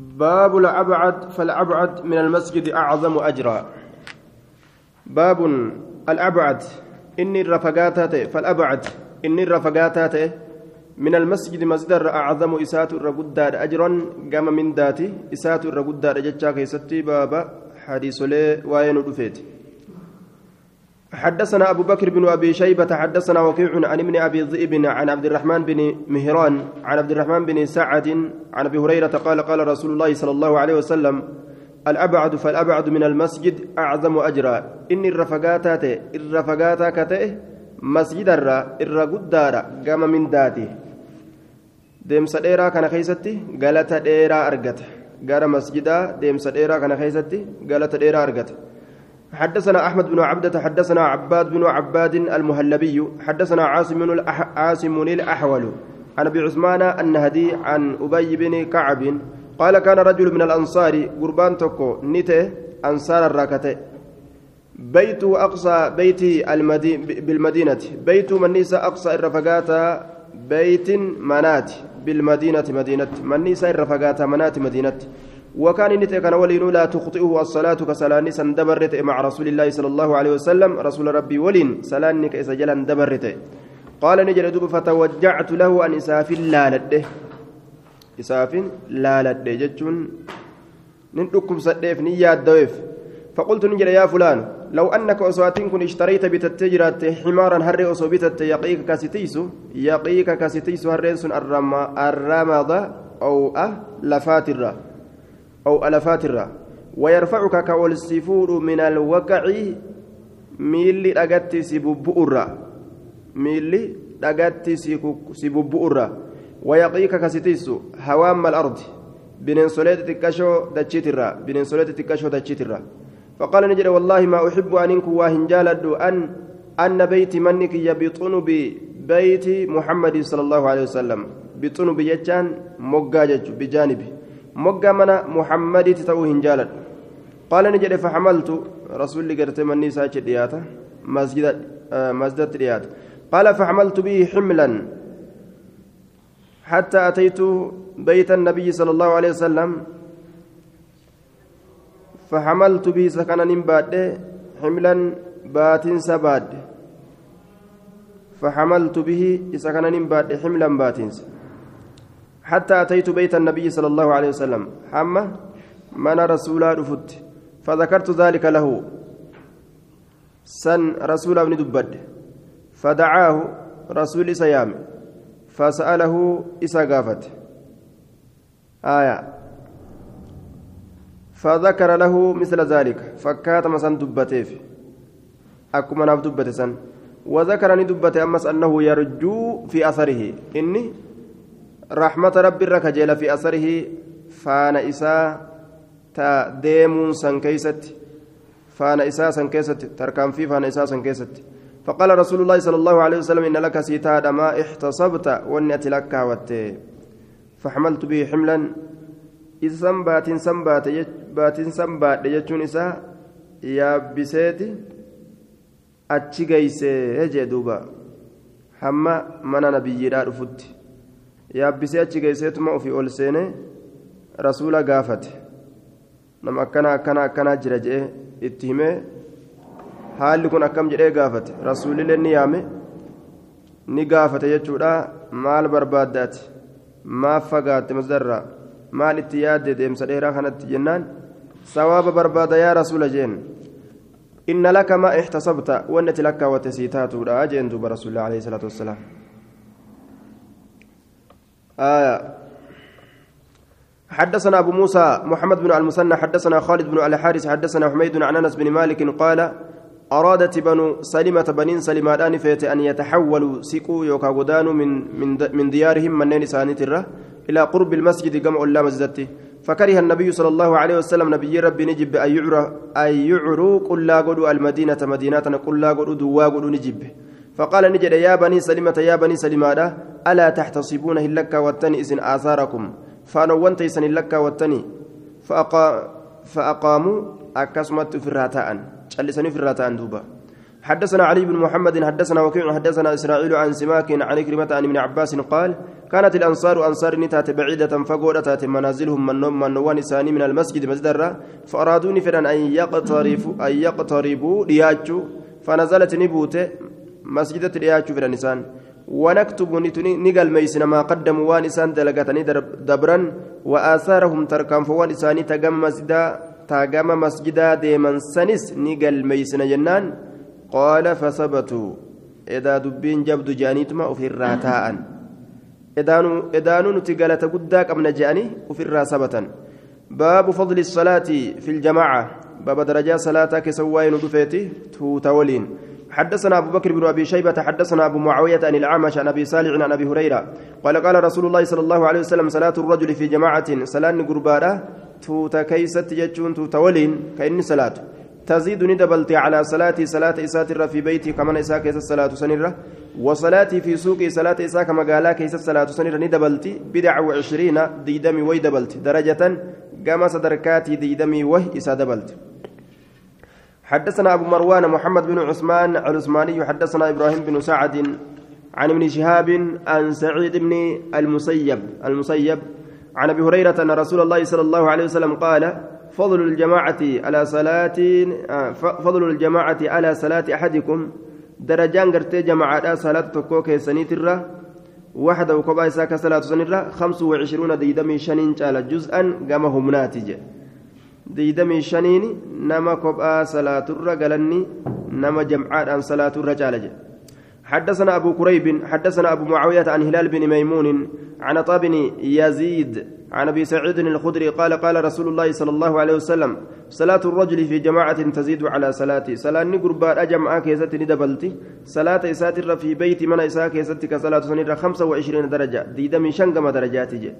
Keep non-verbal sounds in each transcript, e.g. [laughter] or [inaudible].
باب الأبعد فالأبعد من المسجد أعظم أجرا. باب الأبعد إني الرفقات فالأبعد إني الرفقات من المسجد مسجد أعظم إسات الرقدار أجرا قام من ذاتي إسات الرقدار جتشا كيستي بابا حديث لي وين رفيت حدثنا أبو بكر بن أبي شيبة حدثنا وكيع عن ابن أبي ذئب عن عبد الرحمن بن مهران عن عبد الرحمن بن سعد عن أبي هريرة قال قال رسول الله صلى الله عليه وسلم الأبعد فالأبعد من المسجد أعظم أجرا. إني الرفقاتات الرفقاتا كتئ مسجد الرا الرقدارا قام من ذاته. deemsa dheeraa kana keessatti galata dheeraa argata gara masjidaa deemsa dheeraa kana keessatti galata dheeraa argata حدثنا أحمد بن عبدة حدثنا عباد بن عباد المهلبي حدثنا عاصم عاصم الأحول عن أبي عثمان النهدي عن أبي بن كعب قال كان رجل من الأنصار قربان توكو نته أنصار الراكته بيت أقصى بيت المدي بالمدينة. بيت من نيسا أقصى الرفقات بيت منات بالمدينة مدينة من نيسا الرفقات منات مدينة. وكان نتي كان ولين لا تخطئه الصلاة كسلاني سندبرت مع رسول الله صلى الله عليه وسلم. رسول ربي ولين سلاني كإسجلا دبرت. قال نجل دوب فتوجعت له أن إساف لا لده إساف لا لده جتشون. نندكم سديف نيات دويف. فقلت نجل يا فلان لو أنك أصواتين كن اشتريت بتتجرات حمارا هري أصو بتت يقيك كاسيتيسو يقيك كاسيتيسو هرين الرمض أو أه لفاترة. أو ألفات الرا ويرفعك كولسفور من الوقع ميلي أجت سببؤرا ميلي أجت سببؤرا ويقيك كستيس هوام الأرض. بنين سوليت تكشو دتشيترا بنين سوليت تكشو دتشيترا فقال نجري والله ما أحب أن إنك أن أن بيت منك يبطن ببيت محمد صلى الله عليه وسلم. بطن بيجان مقاجج بجانبه mana muhammaditti ta'uu hin jaaladhu qaala ni jedhe faxamaltu rasuulli gartee manni isaa achi dhiyaata masjidatti dhiyaata qaala faxamaltu bihi ximlan حتى أتيت بيت النبي صلى الله عليه وسلم فحملت به سكنا بعد حملا بات سباد فحملت به سكنا بعد حملا باتنس حتى أتيت بيت النبي صلى الله عليه وسلم. حمى من رسولا رفت فذكرت ذلك له. سن رسول ابن دبد. فدعاه رسول سيام فسأله إسا قافت. آية. فذكر له مثل ذلك. فكات مسن دبتيف. أكما ناف دبت سن. وذكرني دبت أمس أنه يرجو في أثره. إني رحمة ربي الركجيل في أثره فانا إساء تا ديمون سنكيست فانا إساء سنكيست تركان في فانا إساء سنكيست. فقال رسول الله صلى الله عليه وسلم إن لك سيتاد ما احتصبت واني لك فحملت به حملا. إذا سنبات سنبات باتين سنبات يجون إساء يا بسيتي achi geeyse jee duuba hamma mana nabiyyiidhaa dhufutti yaabbisee achi geesseetuma ofii ol seenee rasuula gaafate. Nama akkana akkana akkanaa jira jedhee itti himee haalli kun akkam jedhee gaafate? Rasuulillee ni yaame ni gaafate jechuudha. Maal barbaaddaati? Maaf fagaatte masdarraa? Maal itti yaadde deemsa dheeraa kanatti jennaan? Sawaaba barbaada yaa rasuula jeen. Inna laka maa ixtasabta wannati lakkaawwatte sii taatuudha jeen duuba rasuulillah alayhi salaatu wassalaam آية. حدثنا أبو موسى محمد بن المثنى حدثنا خالد بن الحارث حدثنا حميد عن أنس بن مالك قال أرادت بنو سلمة بنين سلمان فيت أن يتحولوا سيكو يوكا غدان من من ديارهم من سانترة إلى قرب المسجد جمع الله مسجدته فكره النبي صلى الله عليه وسلم نبي ربي نجب أن يعرى أن يعروا كل لا المدينة مدينة كل لا دوا نجب. فقال نجد يا بني سلمة يا بني سلمة ألا تحتصبون هلك والتني إذن آثاركم؟ فأنونت إذن هلك والتني. فأقا فأقاموا أكسمت في الراتان جلسني دوبا. حدثنا علي بن محمد حدثنا وكيع حدثنا إسرائيل عن سماك عن كلمة عن ابن عباس قال كانت الأنصار أنصار نتات بعيدة فقولت منازلهم من نوم من نوان ساني من المسجد مسجد فأرادوني فلان أن يقتربوا أن يقتربوا لياجوا فنزلت نبوت مسجدة لياجوا في النسان ونكتب نقل ميسن ما قدموا وانسان دلقتني دبرا وآثارهم تركان فوان إساني تقم مسجدا تقم مسجدا ديمن سنس نقل ميسن جنان قال فثبتوا إذا دبين جبد جانيتما وفي الراتاء إدانو نتقالة قداك أمن جاني وفي الراسبة باب فضل الصلاة في الجماعة. باب درجات صلاة كسوين دفيتي توتولين حدثنا أبو بكر بن أبي شيبة حدثنا أبو معاوية عن الأعمش عن أبي صالح عن أبي هريرة قال قال رسول الله صلى الله عليه وسلم صلاة الرجل في جماعة صلاة قربانة توتا كيست جتشون توتا ولين كإني صلاة. تزيد ندبلتي على صلاتي صلاة إسات في بيتي كما إساء كيس الصلاة سنرة وصلاتي في سوقي صلاة إساء كما قالا كيس الصلاة سنرة ندبلتي بدع وعشرين ديدمي ويدبلت درجة قام صدركاتي ديدمي وهي إسا دبلت. حدثنا أبو مروان محمد بن عثمان العثماني حدثنا إبراهيم بن سعد عن ابن شهاب عن سعيد بن المسيب المسيب عن أبي هريرة أن رسول الله صلى الله عليه وسلم قال فضل الجماعة على صلاة فضل الجماعة على صلاة أحدكم درجان قرتي جماعة صلاة تكوك سنيترة وحده وكبا إساك صلاة سنيرة خمس وعشرون ديدمي شنين جزءا قامهم ناتج diidamii shaniini nama kophaa salaaturra galanni nama jamcaadhaan salaaturra caala jedhe. حدثنا أبو كريب حدثنا أبو معاوية عن هلال بن ميمون عن طاب يزيد عن أبي سعيد الخدري قال قال رسول الله صلى الله عليه وسلم صلاة الرجل في جماعة تزيد على صلاتي صلاة نقربان أجمع كيست ندبلتي صلاة إساتر في بيت من إساء كيست كصلاة سنير خمسة وعشرين درجة. ديدمي شنقم درجات جي.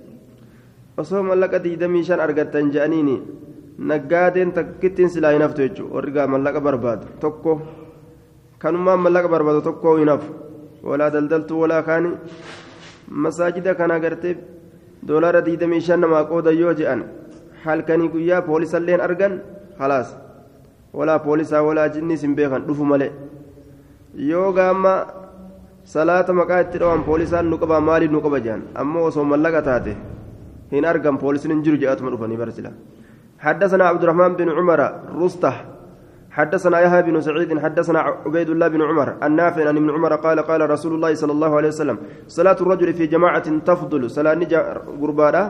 وصوم لك ديدمي شن أرقت جأنيني. Naggaadeen takkittiin silaa hin haftu jechuudha warri gaa mallaqa barbaadu tokko kanummaan mallaqa barbaadu tokko hin hafu walaa daldaltuu walaa kaani masaajida kana gartee doolaara diidamii shan namaa qooda yoo je'an halkanii guyyaa poolisalleen argan halaas walaa poolisaa walaa jinnis hin beekan dhufu malee yoo gaama salaata maqaa itti dhawan poolisaan nu qaba maaliif nu qaba jehan ammoo osoo mallaqa taate hin argan poolisiin hin jiru je'atuma dhufanii barsila. حدثنا عبد الرحمن بن عمر رستة حدثنا يحيى بن سعيد حدثنا عبيد الله بن عمر النافع عن ابن عمر قال قال رسول الله صلى الله عليه وسلم صلاة الرجل في جماعة تفضل صلاة نجا قربانا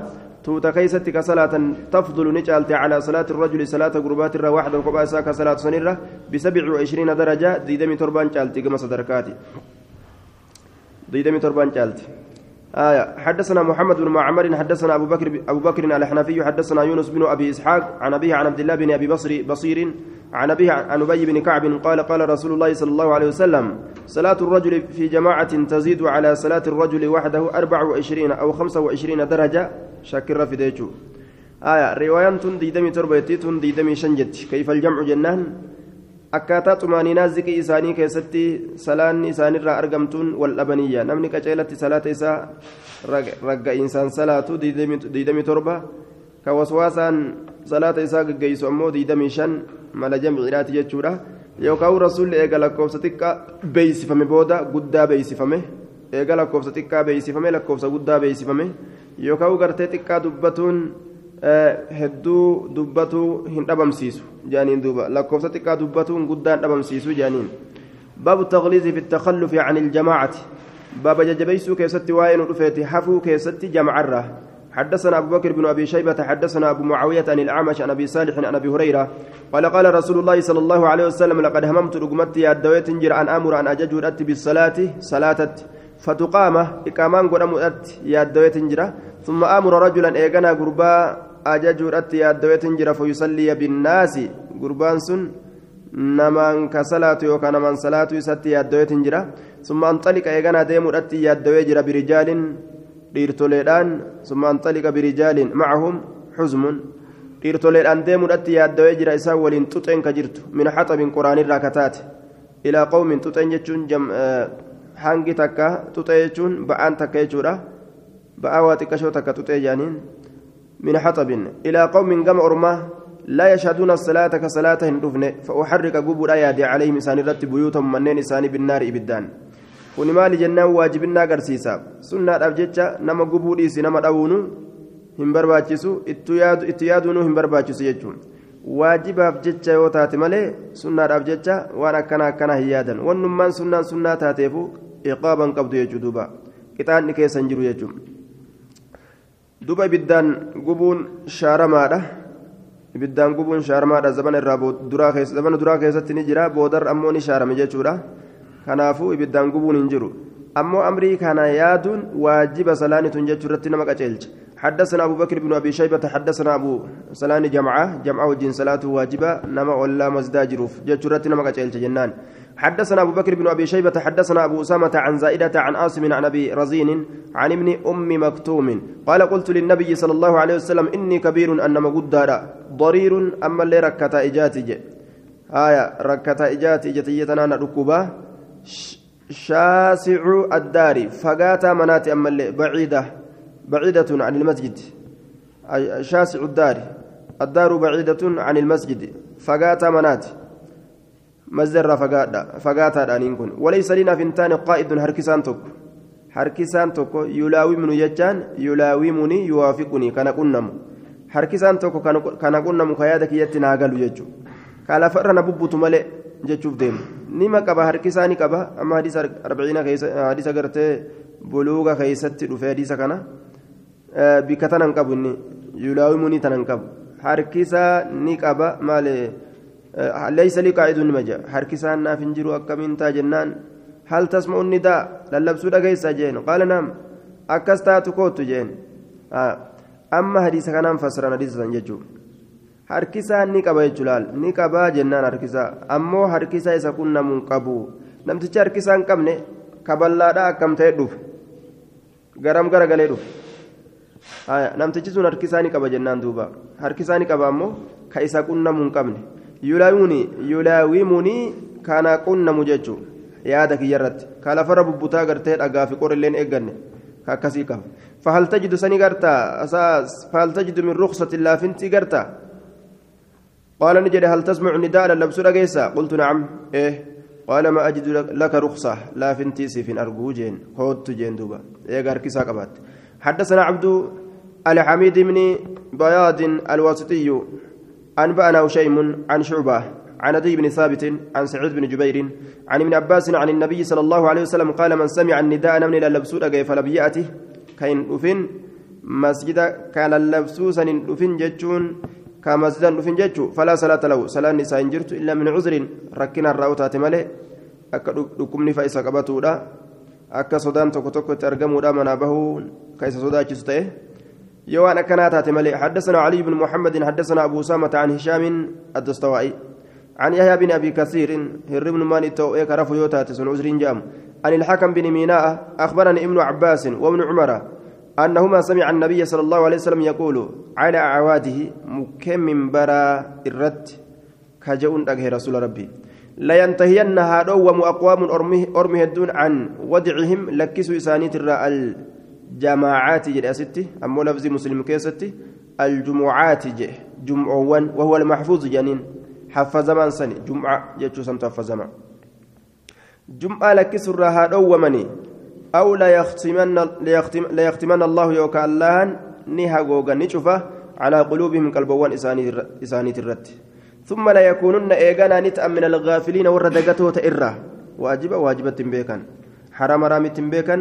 توتا كيستك صلاة تفضل نجالت على صلاة الرجل صلاة قربات الرا واحدة وقبا كصلاة سنرة بسبع وعشرين درجة ديدمي تربان جالتي كما صدركاتي. ديدمي تربان جالتي. آية. حدثنا محمد بن معمر حدثنا أبو بكر أبو بكر الحنفي حدثنا يونس بن أبي إسحاق عن أبيه عن عبد الله بن أبي بصر بصير عن أبيه عن أبي بن كعب قال قال رسول الله صلى الله عليه وسلم صلاة الرجل في جماعة تزيد على صلاة الرجل وحده 24 أو 25 درجة. شكر في ديجو. آية. رواية ديدمي تربيتي ديدمي شنجت كيف الجمع جنان؟ Akkaataa xumaaninaa zikii isaanii keessatti salaanni isaanirraa argamtuun wal dhabaniyya namni qaceelatti salaata isaa ragga'iinsaan salaatu diidamii torba ka waswaasaan salaata isaa gaggeessu ammoo diidamii shan mala jamciidhaati jechuudha yookaan rasuulli eega lakkoofsa xiqqaa beeysifame booda guddaa beeysifame eega lakkoofsa xiqqaa beeysifame lakkoofsa guddaa beeysifame yookaan gartee xiqqaa dubbatuun. Hedduu dubbatuu hin dhabamsiisu jaaniin duuba lakkoofsa xiqqaa dubbatuun guddaan dhabamsiisu jaaniin baabu taqliizi fi takhallufi can iljamaacati baaba jajjabeeysuu keessatti waa'ee nu dhufeeti hafuu keessatti jamacarraa حدثنا أبو بكر بن أبي شيبة حدثنا أبو معاوية عن الأعمش عن أبي صالح عن أبي هريرة قال قال رسول الله صلى الله عليه وسلم لقد هممت رقمتي الدويت جر أن أمر أن أجج أتي بالصلاة صلاة فتقام إقامان قدام يا الدويت جر ثم أمر رجلا إيقنا قربا ajajuudhatti yaaddaweetin jira fayusalliya binnaasi gurbaan sun namaan ka salaatu yookaan namaan salaatu isatti yaaddaweetin jira summa anxaliqa eeganaa deemuudhatti yaaddawee jira birijaalin dhiirtoleedhaan summa anxaliqa birijaalin macahum xuzmun dhiirtoleedhaan deemuudhatti yaaddawee jira isaan waliin xuxeen ka jirtu min haxabin qoraanirraa kataate ilaa qawmin xuxeen jechuun hangi takka xuxee jechuun ba'aan takka jechuudha ba'aa waa xiqqashoo takka xuxee jaaniin من حطب إلى قوم قم أرماه لا يشهدون الصلاة كصلاة هندفن فأحرق قبور آيات عليهم إسان رت بيوتهم منين إسان بالنار إبدان kuni maali jennaan waajibinnaa agarsiisa sunnaadhaaf jecha nama gubuu dhiisi nama dhawuunu hin barbaachisu itti yaaduunuu hin barbaachisu jechuun waajibaaf jecha yoo taate malee sunnaadhaaf jecha waan akkana akkana hin yaadan wannummaan sunnaan sunnaa taateefu iqaaban qabdu jechuu duuba qixaanni keessa hin jiru jechuun duuba ibiddaan gubuun shaaramaadha ibiddaan gubuun shaaramaadha zamana irraa zamana duraa keessatti ni jira boodarra ammoo ni shaarame jechuudha. kanaafuu ibiddaan gubuun hin jiru ammoo amrii kana yaaduun waajiba salaanitun jechuu irratti nama qaceelche حدثنا أبو بكر بن أبي شيبة حدثنا أبو سلان جمعة جمعة وجين صلاة واجبة نما ولا مزداجروف جتشرت نما جنان حدثنا أبو بكر بن أبي شيبة حدثنا أبو أسامة عن زائدة عن عاصم عن أبي رزين عن ابن أم مكتوم قال قلت للنبي صلى الله عليه وسلم إني كبير أنما قدار ضرير أما اللي ركتا إجاتي آية ركتا إجاتي جتيتنا ركوبا شاسع الدار فقاتا مناتي أما اللي بعيدة بعيدة عن المسجد. شاسع الدار. الدار بعيدة عن المسجد فقاتا مناتي. مزر فقاتا فقاتا دانين وليس لنا فنتان قائد هركسان توك هركسان توك يلاوي من يجان يلاومني يوافقني كان كنم هركسان توك كان كنم كيادك يتنا قالوا يجو كالا فرنا ببوتو ملئ jechuuf deemu nima qaba harki isaa ni qaba amma hadiisa arbiciina hadiisa gartee buluuga keessatti dhufe hadiisa kana bikka tanan qabu inni yulaawimunii tanan qabu harki isaa ni qaba maal tasma'u nidaa lallabsuu dhageessaa jeen qaala naam akkas taatu kootu jeen amma hadiisa kanaan fassiran hadiisa san jechuudha harkisaa ni qaba jechuudha ni qabaa jennaan harkisaa ammoo harkisaa isa kun namuun qabu namtichi harkisaa hin qabne kaballaadhaa akkam ta'e dhufe garam garagalee dhufe namtichi sun harkisaa ni qaba jennaan duuba harkisaa ni qaba ammoo ka isa qunnamu hin qabne yulaawimuni kana qunnamu jechuun yaada kiyya irratti ka lafarra bubbutaa gartee dhagaa fi qorilleen eegganne ka akkasii qaba fahal tajidu sani gartaa fahal tajidu min ruqsati laafintii gartaa قال نجد هل تسمع نداء للبس رقيسا قلت نعم إيه قال ما أجد لك رخصة لا فنتيسي في أرجو جين هود جين دوبا إيه كيسا قبات حدثنا عبد الحميد بن بياض الواسطي أنبأنا هشيم عن شعبة عن أبي بن ثابت عن سعيد بن جبير عن ابن عباس عن النبي صلى الله عليه وسلم قال من سمع النداء نمني للبسو فلم يأته كين أفن مسجد كأن اللبسوسا أفن جتشون كمسجدا نفن جتشو فلا صلاة له صلاة نساء جرت إلا من عذر ركنا الراوتات ملئ akka dhukkubni fa isa qabatuudha akka sodaan tokko tokko itti argamuudha manaa akkanaa taate malee حدثنا علي بن محمد حدثنا أبو أسامة عن هشام الدستوائي. عن يحيى بن أبي كثير هر بن ماني تو كرف يوتات سن جام. عن الحكم بن ميناء أخبرني ابن عباس وابن عمر أنهما سمع النبي صلى الله عليه وسلم يقول على أعواده مكم برا الرد كجون أجه رسول ربي. لا ينتهين هادوم أقوام أرمه الدون عن ودعهم لكسوا إسانيت الراء الجماعات جد أستي أمو لفظ مسلم كيستي الجمعات جه جمعوان وهو المحفوظ جنين حفظ زمان سني جمعة جتشو سمت حفظ زمان. جمعة لكسوا الراء هادومني أو لا يختمن ليختم ليختمن الله يوكا الله نها غوغا نشوفه على قلوبهم قلبوان إسانيت الرد ثم لا يكونن إيغانا نتأم من الغافلين وردقته تئرة واجبة واجبة بيكا حرام رامت بيكا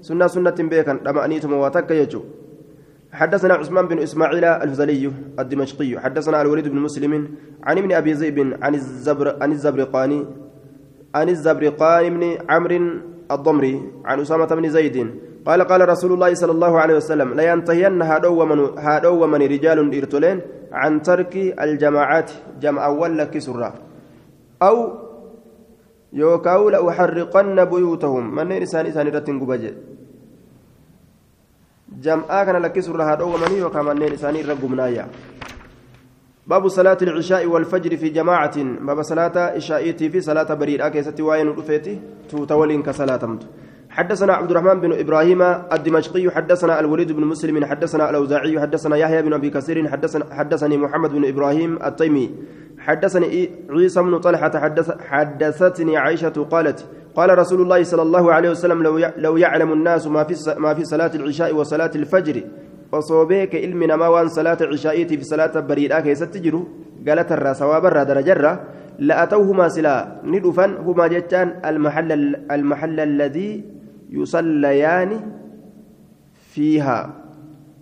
سنة سنة بيكا لما أنيتم واتك يجو. حدثنا عثمان بن إسماعيل الفزلي الدمشقي. حدثنا الوليد بن مسلم عن ابن أبي ذئب عن الزبر عن الزبرقاني عن الزبرقاني بن عمرو الضمري عن أسامة بن زيد. قال قال رسول الله صلى الله عليه وسلم لا ينتهين هادو ومن هادو ومن رجال إرتلين عن ترك الجماعات جمع ولا يوكاو لأحرقن بيوتهم من إنسان إنسان رتن قبجة جمع كان لكسرة هادو ومن يوكا من إنسان رقمنايا باب صلاة العشاء والفجر في جماعة باب صلاة عشاء في صلاة بريد أكيستي وين رفيتي توتولين كصلاة حدثنا عبد الرحمن بن إبراهيم الدمشقي حدثنا الوليد بن مسلم حدثنا الأوزاعي حدثنا يحيى بن أبي كثير حدثنا حدثني محمد بن إبراهيم التيمي. حدثني عيسى بن طلحة حدث حدثتني عائشة قالت قال رسول الله صلى الله عليه وسلم لو لو يعلم الناس ما في ما في صلاة العشاء وصلاة الفجر وصوبيك علمنا ما وان صلاة العشاء في صلاة بريدا كيست تجرو قالت الرا ثواب الرا درجة لأتوهما سلا ندفن هما جتان المحل المحل الذي يصليان فيها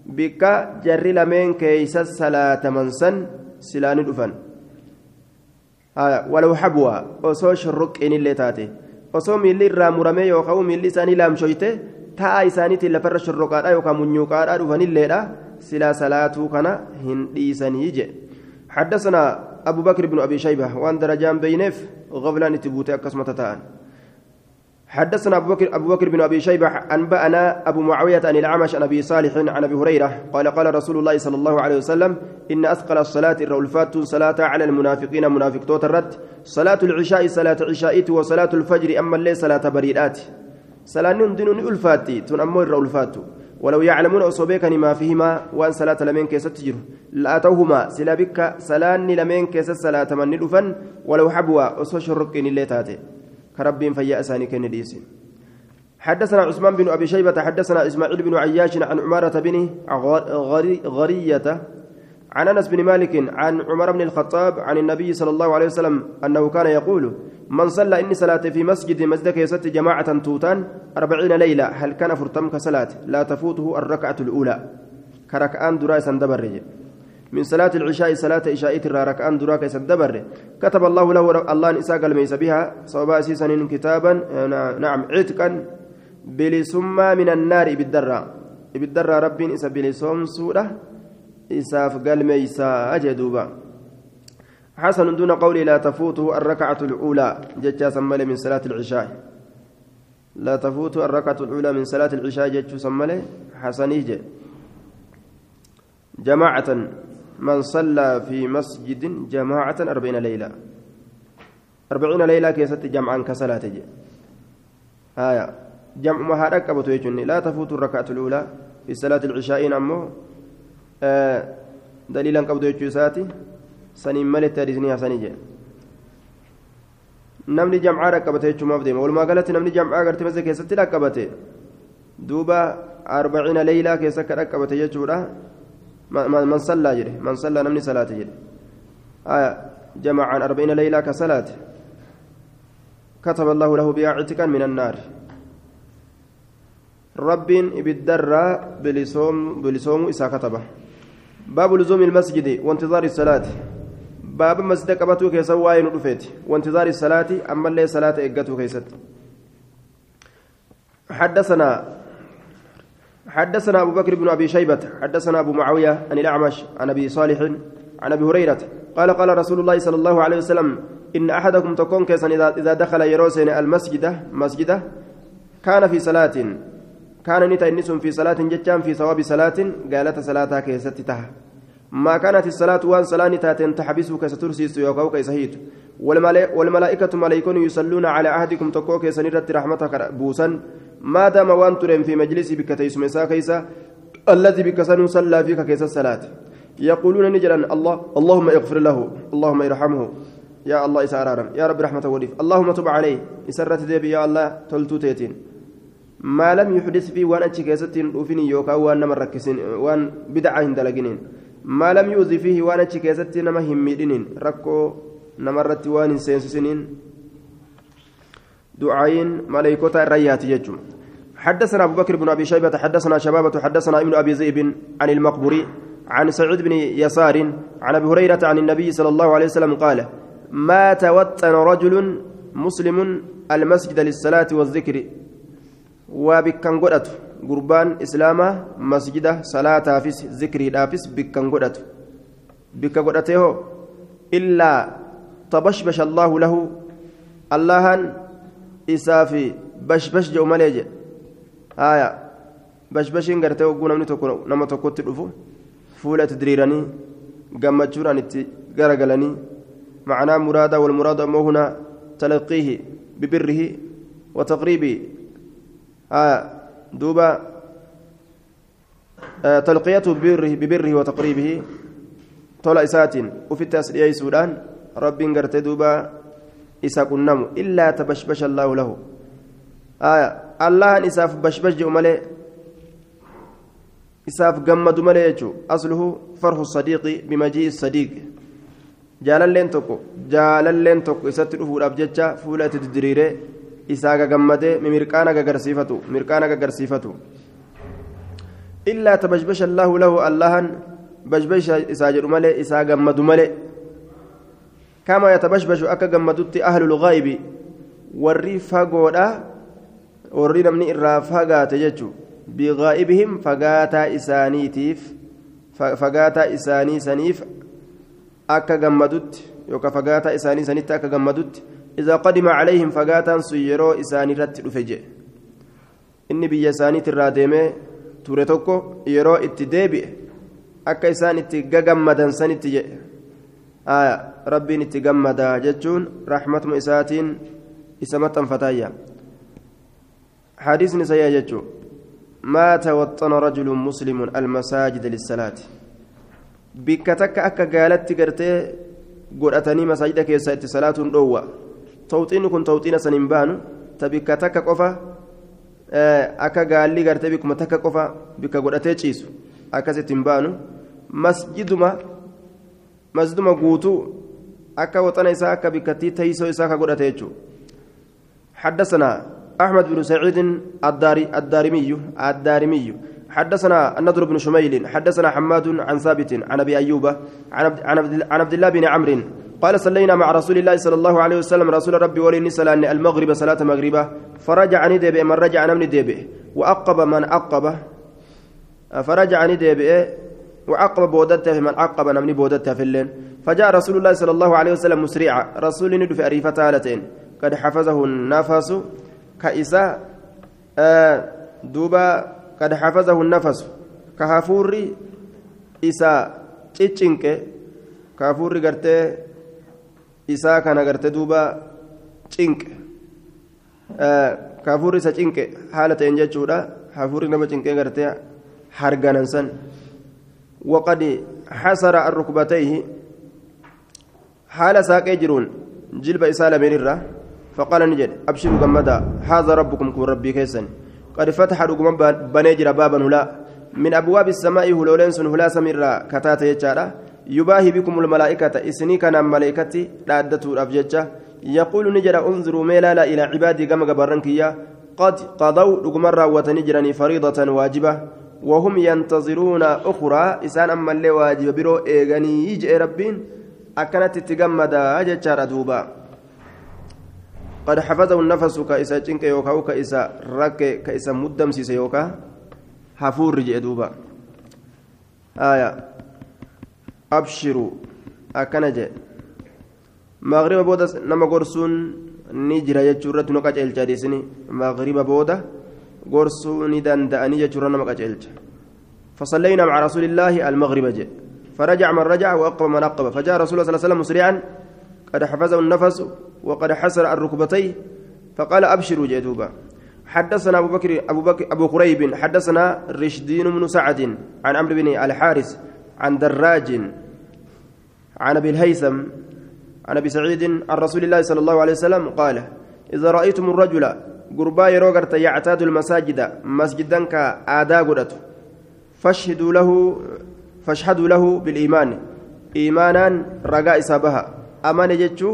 بك جري لمن كيس الصلاة منسن سلا ندفن آه ولو حبوا وصو شرق إن اللي تاتي osoo miilli irraa muramee yookaan miilli isaanii laamshoyte ta'a isaaniitiin lafarra shorroqaadha yookaan munyuuqaadha dhufanilleedha silaa salaatuu kana hin dhiisanii je حدثنا أبو بكر بن أبي شيبة وأن درجان بينف غفلان تبوتي أكسمة حدثنا أبو بكر, أبو بكر بن أبي شيبة أنبأنا أبو معاوية عن الأعمش عن أبي صالح عن أبي هريرة قال قال رسول الله صلى الله عليه وسلم إن أثقل الصلاة الرولفات صلاة على المنافقين منافق توترت. صلاة العشاء صلاة عشاء وصلاة الفجر أما الليل صلاة بريدات صلاة دين ألفاتي تنمو الرولفات ولو يعلمون أصوبيك ما فيهما وأن صلاة لمن كيست تجر لأتوهما سلا بك سلان لمن كيست صلاة من ولو حبوا أصوش الرقين اللي تاتي كرب فيا أساني كنديس حدثنا عثمان بن أبي شيبة حدثنا إسماعيل بن عياش عن عمارة بن غرية عن أنس بن مالك عن عمر بن الخطاب عن النبي صلى الله عليه وسلم أنه كان يقول من صلى إني صلاة في مسجد مسجد يست جماعة توتان أربعين ليلة هل كان فرتم كصلاة؟ لا تفوته الركعة الأولى. كركعان دراء دبر من صلاة العشاء صلاة عشاء ترى ركعان دراء دبر كتب الله له الله نساء قلميس بها. صوبا سيسن كتابا نعم عتقا. بلسما من النار بالدرة. بالدرة ربي إسا بلسوم سورة. إساف قلميسا أجدوبا حسن دون قولي لا تفوته الركعة الأولى. جتشا سمالي من صلاة العشاء. لا تفوته الركعة الأولى من صلاة العشاء جتشو سمالي حسنيجة جماعة من صلى في مسجد جماعة أربعين ليلة أربعين ليلة كيست جمعا كصلاة آية جمع ما هذا لا تفوت الركعة الأولى في صلاة العشاء أمه آه دليلا قبض يجوساتي saniin maletti hadiisni hasanii jedhe namni jamcaa dhaqqabate jechuumaaf deema walumaa galatti namni jamcaa gartee masa keessatti dhaqqabate duuba arbaciina leeylaa keessa akka dhaqqabate jechuudha man sallaa jedhe man sallaa namni salaate jedhe jamaa'aan أربعين ليلة ka salaate كتب الله له بها عتقا من النار. Rabbi ibidda irraa bilisoomu bilisoomuu isaa katabe. باب لزوم المسجد وانتظار الصلاة. باب مسجد qabatuu keessaa waa'een وانتظار الصلاة ammallee صلاة eeggatuu keessatti. حدثنا حدثنا أبو بكر بن أبي شيبة حدثنا أبو معاوية عن الأعمش عن أبي صالح عن أبي هريرة قال قال رسول الله صلى الله عليه وسلم إن أحدكم تكون كيسا إذا دخل يروسين المسجد مسجد كان في صلاة كان نتا في صلاة جتان في ثواب صلاة قالت صلاة كيستتها ما كانت الصلاة وان صلاة تاتين تحبسك سترسيس يوكوك يسهيت والملائكة ملائكون يصلون على عهدكم تكوك سنرت رحمتك بوسا ما دام وان ترم في مجلس بك تيسمسا كيسا الذي بك صلى فيك كيس الصلاة. يقولون نجلا الله اللهم اغفر له اللهم ارحمه. يا الله إسارارا يا رب رحمة وليف اللهم تب عليه. إسرت ديبي يا الله تلتو تيتين. ما لم يحدث في وان أتشي كيستين وفيني يوكا وان نمر وان بدعة هندلقنين. ما لم يؤذي فيه وأنا كيستي نما هميدين ركو نمرت وان سينسسنين. دعاين ملائكة الريات يجم حدثنا أبو بكر بن أبي شيبة حدثنا شبابة حدثنا ابن أبي ذئب عن المقبري عن سعيد بن يسار عن أبي هريرة عن النبي صلى الله عليه وسلم قال ما توطن رجل مسلم المسجد للصلاة والذكر. وبكن قدته gurbaan islaamaa masjida salaataafis zikriidhaafis bikkan godhatu bikka godhatee hoo illaa tabashbasha allaahu lahu allahan isaaf bashbash jedhu malee jedhe haya bashbashiin gartee hogguu namni tokko nama tokkotti dhufu fuula itti diriiranii gammachuudhaan itti garagalanii معناه مرادا والمراد أمه هنا تلقيه ببره وتقريبه آه دوبا آه تلقيته ببره, ببره وتقريبه طول إسات وفي التسلية سودان رب قرت دوبا إسا كنم إلا تبشبش الله له آية الله إساف بشبش ملئ isaaf gammadu malee jechuun asluhu farhu sadiiqi bimajii sadiiq jaalalleen tokko jaalalleen tokko isatti dhufuudhaaf jecha fuula itti diriiree isaa gagammadee mirqaana gagarsiifatu mirqaana gagarsiifatu illaa tabashbasha allaahu lahu allahan bashbasha isaa jedhu malee isaa gammadu malee yatabashbashu akka gammadutti ahlul ghaybi warri fagoodha warri namni irraa fagaate jechuudha بغائبهم fagaataa isaaniitiif fagaataa isaanii saniif akka gammadutti yookaa fagaataa isaanii sanitti akka gammadutti إذا قدم عليهم fagaataan yeroo isaanirratti dhufe jechaa inni biyya isaanii yeroo itti deebi'e akka isaan itti gagammadan sanitti jedhe rabbiin itti gammadaa jechuun raxmatuma isaatiin isa maxxanfataayya hadiisni sayyaa jechuu ما توطن رجل مسلم المساجد للصلاة بك تك أكا قالت قرتي قرأتني مساجد كيسا صلاة روى توطين كن توطين سنبان تبك تك قفا akka gaalli gartee bikkuma takka qofa bikka godhatee ciisu akkasitti hin baanu masjiduma masjiduma guutuu akka waxana isaa akka bikkattii teeysoo isaa ka godhate jechuudha حدثنا أحمد بن سعيد الداري الدارمي الدارمي حدثنا النضر بن شميل حدثنا حماد عن ثابت عن أبي أيوب عن عبد الله بن عمرو قال صلينا مع رسول الله صلى الله عليه وسلم رسول ربي ولي صلاة المغرب صلاة مغربة فرجع ندب من رجع نمن دب وأقب من أقب فرجع ندب وعقب بودته من عقب نمن بودته في الليل. فجاء رسول الله صلى الله عليه وسلم مسرعا. رسول ندف أريفة هالتين قد حفظه النفس. كإساء آه دوبا قد حفظه النفس. كهافوري إساء تشينك كهافوري قرتي isaa kana garte duuba cinqe kaafuurri isa cinqe haala ta'een jechuudha hafuurri nama cinqee gartee harganan san waqad xasara arrukbatayhi haala saaqee jiruun jilba isaa lameen irra فقال نجد أبشروا جمدا هذا ربكم كن ربي كيسن. قد فتح رقم بنيجر بابا هلا. من أبواب السماء هلولين سن هلا سميرا كتات يجارا. يباهي بكم الملائكة إسني كان ملائكتي دادته الأفججة يقول نجر انظروا ميلا لا إلى عبادي كما قبرنكيا قد قضوا رقمرة وتنجرني فريضة واجبة. وهم ينتظرون أخرى. إسان أما اللي واجب برو إيغاني يجئ ربين. أكنت تتجمد ججار دوبا قد حفظه النفس كإسا جنك يوكا وكإسا رك كإسا مدم سيسا يوكا. حفور رجئ دوبا آية. abshiruu akkana jee magriba booda nama gorsuun ni jira jechuu irratti nu gorsuu ni danda'anii qaceelcha فصلينا مع رسول الله المغرب جاء فرجع من رجع وأقب من أقب فجاء رسول الله صلى الله عليه وسلم مسرعا قد حفظه النفس وقد حسر الركبتين فقال أبشروا جدوبا حدثنا أبو بكر أبو بكر أبو قريب حدثنا رشدين بن سعد عن عمرو بن الحارث عن دراج عن ابي الهيثم عن ابي سعيد عن رسول الله صلى الله عليه وسلم قال اذا رايتم الرجل قربا يروغرت يعتاد المساجد مسجدا كادا قدت فاشهدوا له فاشهدوا له بالايمان ايمانا رجاء سبها أمان جتشو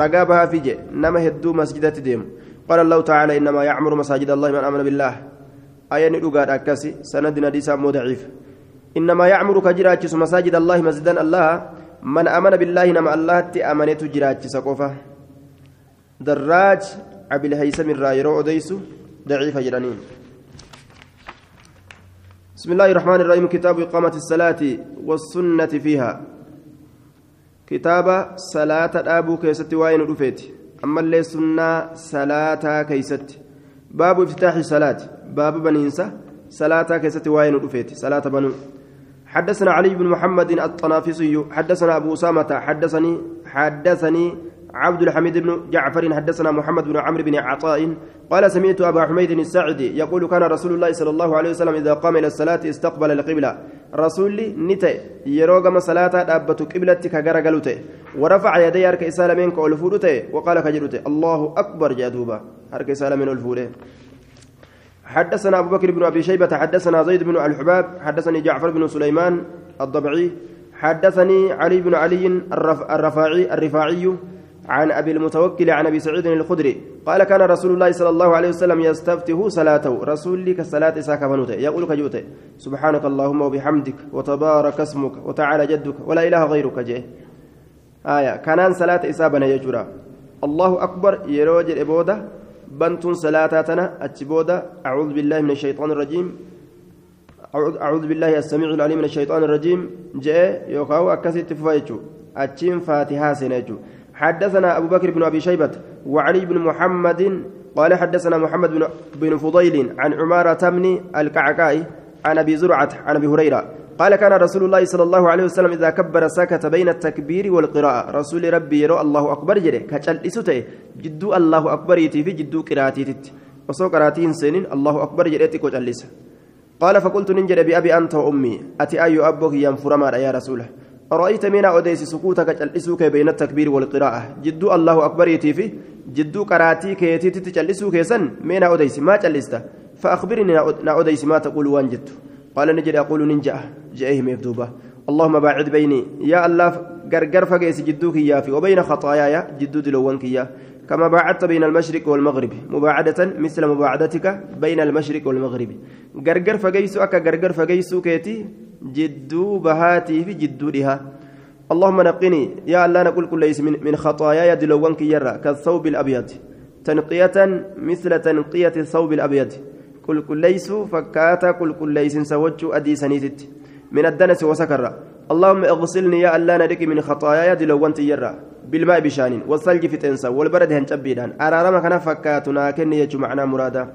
رجاء بها فيجي نما هدو مسجدات ديم قال الله تعالى انما يعمر مساجد الله من امن بالله إيه ندوغاد اكاسي سندنا ديسا مو إنما يعمر كجراجس مساجد الله مسجدا الله من آمن بالله نما الله تأمنت جراجس قفا دراج أبي الهيثم الرايرو أديس ضعيف جرانين بسم الله الرحمن الرحيم. كتاب إقامة الصلاة والسنة فيها. كتاب صلاة aabuu keessatti waa'een dhufeeti. ammallee سنة صلاة keessatti. باب افتتاح الصلاة. باب baninsa صلاة keessatti waa'een dhufeeti. صلاة banuu. حدثنا علي بن محمد الطنافسي. حدثنا أبو أسامة. حدثني حدثني عبد الحميد بن جعفر حدثنا محمد بن عمرو بن عطاء قال سمعت أبا حميد الساعدي يقول كان رسول الله صلى الله عليه وسلم إذا قام إلى الصلاة استقبل القبلة. رسول نتي يروغم صلاة أبت قبلتك غرغلته ورفع يدي أرك إسالمين كأولفودته وقال كجرته الله أكبر جادوبا أرك إسالمين أولفوده. حدثنا أبو بكر بن أبي شيبة حدثنا زيد بن الحباب حدثني جعفر بن سليمان الضبعي حدثني علي بن علي الرفاعي الرفاعي عن أبي المتوكل عن أبي سعيد الخدري قال كان رسول الله صلى الله عليه وسلم يستفتح صلاته. رسول لك الصلاه ساكفنوت يقول كجوت سبحانك اللهم وبحمدك وتبارك اسمك وتعالى جدك ولا إله غيرك جه. آية كانان صلاة إسابنا يجرا الله أكبر يروج الإبودة بنتون صلاتنا أتبودة أعوذ بالله من الشيطان الرجيم. أعوذ بالله السميع العليم من الشيطان الرجيم. جاء يوكاو أكاسيت فايتشو أتشين فاتحة سنجو حدثنا أبو بكر بن أبي شيبة وعلي بن محمد قال حدثنا محمد بن, بن فضيل عن عمارة بن الكعكاء عن أبي زرعة عن أبي هريرة. قال كان رسول الله صلى الله عليه وسلم إذا كبر سكت بين التكبير والقراءة. رسول ربي يرى الله أكبر جري كتل إسوته. جدو الله أكبر يتي في جدو قراتي وصو قراتين سنين الله أكبر جريتي كتل قال فقلت ننجر بأبي أنت وأمي. أتي أي أبوك ينفر يا رسوله. أرأيت من أوديس سكوتك تجلسوك بين التكبير والقراءة. جدو الله أكبر يتيفي جدو قراتي كيتي تجلسوك سن من أوديس ما جلست فأخبرني نأوديس ما تقول وان جدت قال نجد أقول ننجأ. جئه مفدوبة اللهم باعد بيني. يا الله قرقر فقيس جدوك يا في وبين خطاياي جدو دلوانك يا. كما باعدت بين المشرق والمغرب. مباعدة مثل مباعدتك بين المشرق والمغرب. غرغر فقيسو أكا غرغر فقيسو كيتي جدو بهاتي في جدو لها اللهم نقني يا الله نقول كل ليس من, من خطاياي دلوانك يرى كالثوب الأبيض. تنقية مثل تنقية الثوب الأبيض. كل كل ليس فكاتا كل كل ليس سوجو أدي سنيتت من الدنس وسكر. اللهم أغسلني يا الله ندك من خطاياي دلوانك يرى. بالماء بشانين والثلج في تنسى والبرد هنجبيدان أرارما كان فكاتنا كن يجو معنا مرادا.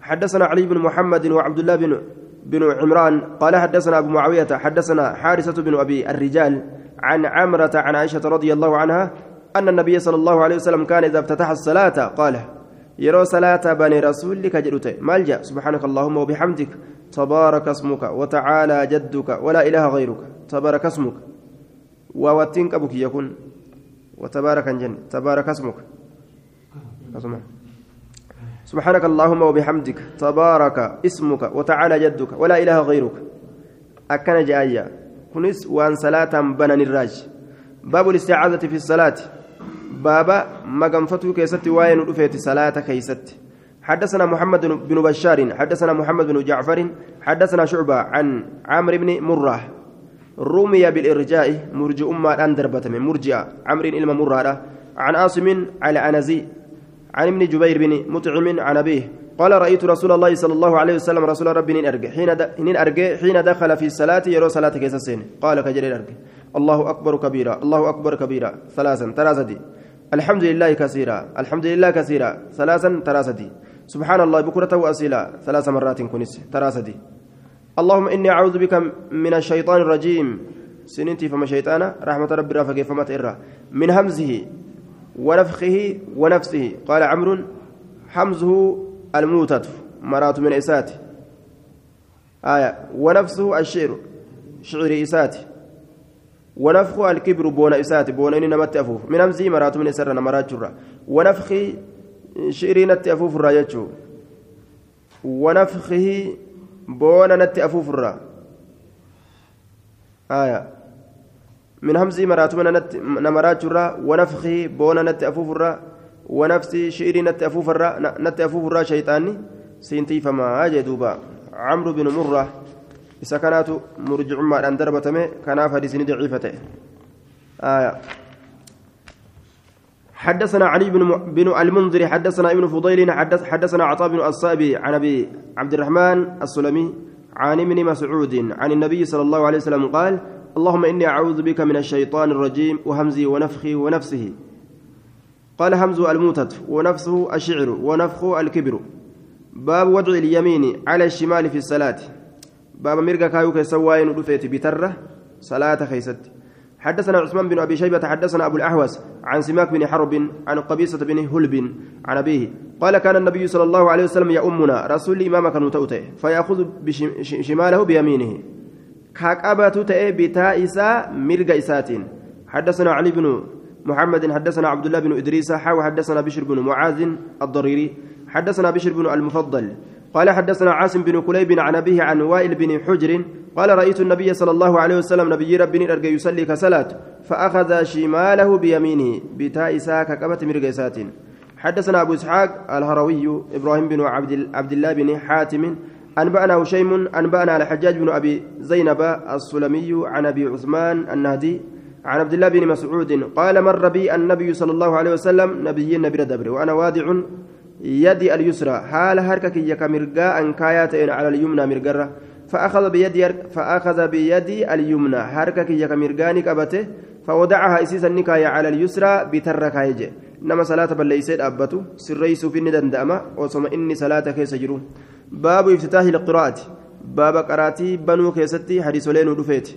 حدثنا علي بن محمد وعبد الله بن بن عمران قال حدثنا أبو معاوية حدثنا حارثة بن أبي الرجال عن عمرة عن عائشة رضي الله عنها أن النبي صلى الله عليه وسلم كان إذا افتتح الصلاة قال يرى صلاة بني رسولك جلوته مالجا سبحانك اللهم وبحمدك تبارك اسمك وتعالى جدك ولا إله غيرك تبارك اسمك. ووتنك أبوك يكون. وتبارك جن. تبارك اسمك. سبحانك اللهم وبحمدك. تبارك اسمك وتعالى جدك ولا إله غيرك. akkana jedha. kunis waan صلاة banan الراج باب الاستعاذة في الصلاة. baaba maganfatuu keessatti waa'een dhufeeti صلاة keessatti حدثنا محمد بن بشار حدثنا محمد بن جعفر حدثنا شعبة عن عمرو بن مرة. رمي بالإرجاء مرجع أمة أن دربتم. مرجع عمرو ilma مرة عن عاصم على أنزي. عن ابن جبير بن مطعم عن أبيه. قال رأيت رسول الله صلى الله عليه وسلم رسول ربي نين أرجع. حين أرجع. حين دخل في الصلاة يرى صلاة كيسسين قال كجرير أرجع. الله أكبر كبيرا. الله أكبر كبيرا. ثلاثا ثلاثة الحمد لله كثيرا. الحمد لله كثيرا. ثلاثا ثلاثة سبحان الله بكرة وأسيلا ثلاث مرات كنس. ثلاثة اللهم إني أعوذ بك من الشيطان الرجيم. سننتي فما شيطانا رحمة ربي رافق فما تئرى من همزه ونفخه ونفسه. قال عمرو حمزه الموتة مرات من إساته آية ونفسه الشعر شعر إساته ونفخه الكبر بون إساته بون إني نمت أفوف. من همزه مرات من إسر نمرات جرة. ونفخه شعري نت أفوف الراجة ونفخه boona natti afuufurraa aya min hamzii maraatuma na maraachuurraa wanafkii boona natti afuufurraa wanafsi shi'irii natti afuufurraa natti afuufurraa shayxaanni siintiifamaa jee duuba camru binu murra isa kanaatu murjicummaadhaan darbatame kanaaf hadiisni daciifa ta'e aya حدثنا علي بن بن المنذر حدثنا ابن فضيل حدث حدثنا عطاء بن الصائب عن أبي عبد الرحمن السلمي عن ابن مسعود عن النبي صلى الله عليه وسلم قال اللهم إني أعوذ بك من الشيطان الرجيم وهمزي ونفخه ونفثه. قال همز الموتة ونفثه الشعر ونفخه الكبر. باب وضع اليمين على الشمال في الصلاة. باب mirga kaayuu keessaa waa'een dhufeeti bitaarra. صلاة keessatti. حدثنا عثمان بن أبي شيبة حدثنا أبو الأحوص عن سماك بن حرب عن قبيصة بن هلب عن أبيه قال كان النبي صلى الله عليه وسلم يؤمنا رسول الامام كان توته فيأخذ بشماله بيمينه. كاكابة تئ بتاء مرق اساتين حدثنا علي بن محمد حدثنا عبد الله بن إدريس حاو حدثنا بشر بن معاذ الضريري. حدثنا بشر بن المفضل. قال حدثنا عاصم بن كليب عن أبيه عن وائل بن حجر قال رأيت النبي صلى الله عليه وسلم نبي ربي أرجى يصلي كصلاة فأخذ شماله بيمينه بتاء ساك كبت مرقسات حدثنا أبو إسحاق الهروي إبراهيم بن عبد, عبد الله بن حاتم أنبأنا هشيم أنبأنا الحجاج بن أبي زينب السلمي عن أبي عثمان النهدي عن عبد الله بن مسعود قال مر بي النبي صلى الله عليه وسلم نبي النبي دبر وأنا وادع يدي اليسرى حال هركك يكمرقا أنكايات على اليمنى مرقرة. فأخذ بيدي فأخذ بيدي اليمنى هركك يكمرقاني كبته فوضعها إسيس النكاية على اليسرى بتركها يجي. نما صلاة بليسيد أبته سريس في الندن دأما وصم إني صلاة كيس جرو. باب افتتاح القراءة باب قراتي بنو كيستي حديث لين ودفيت.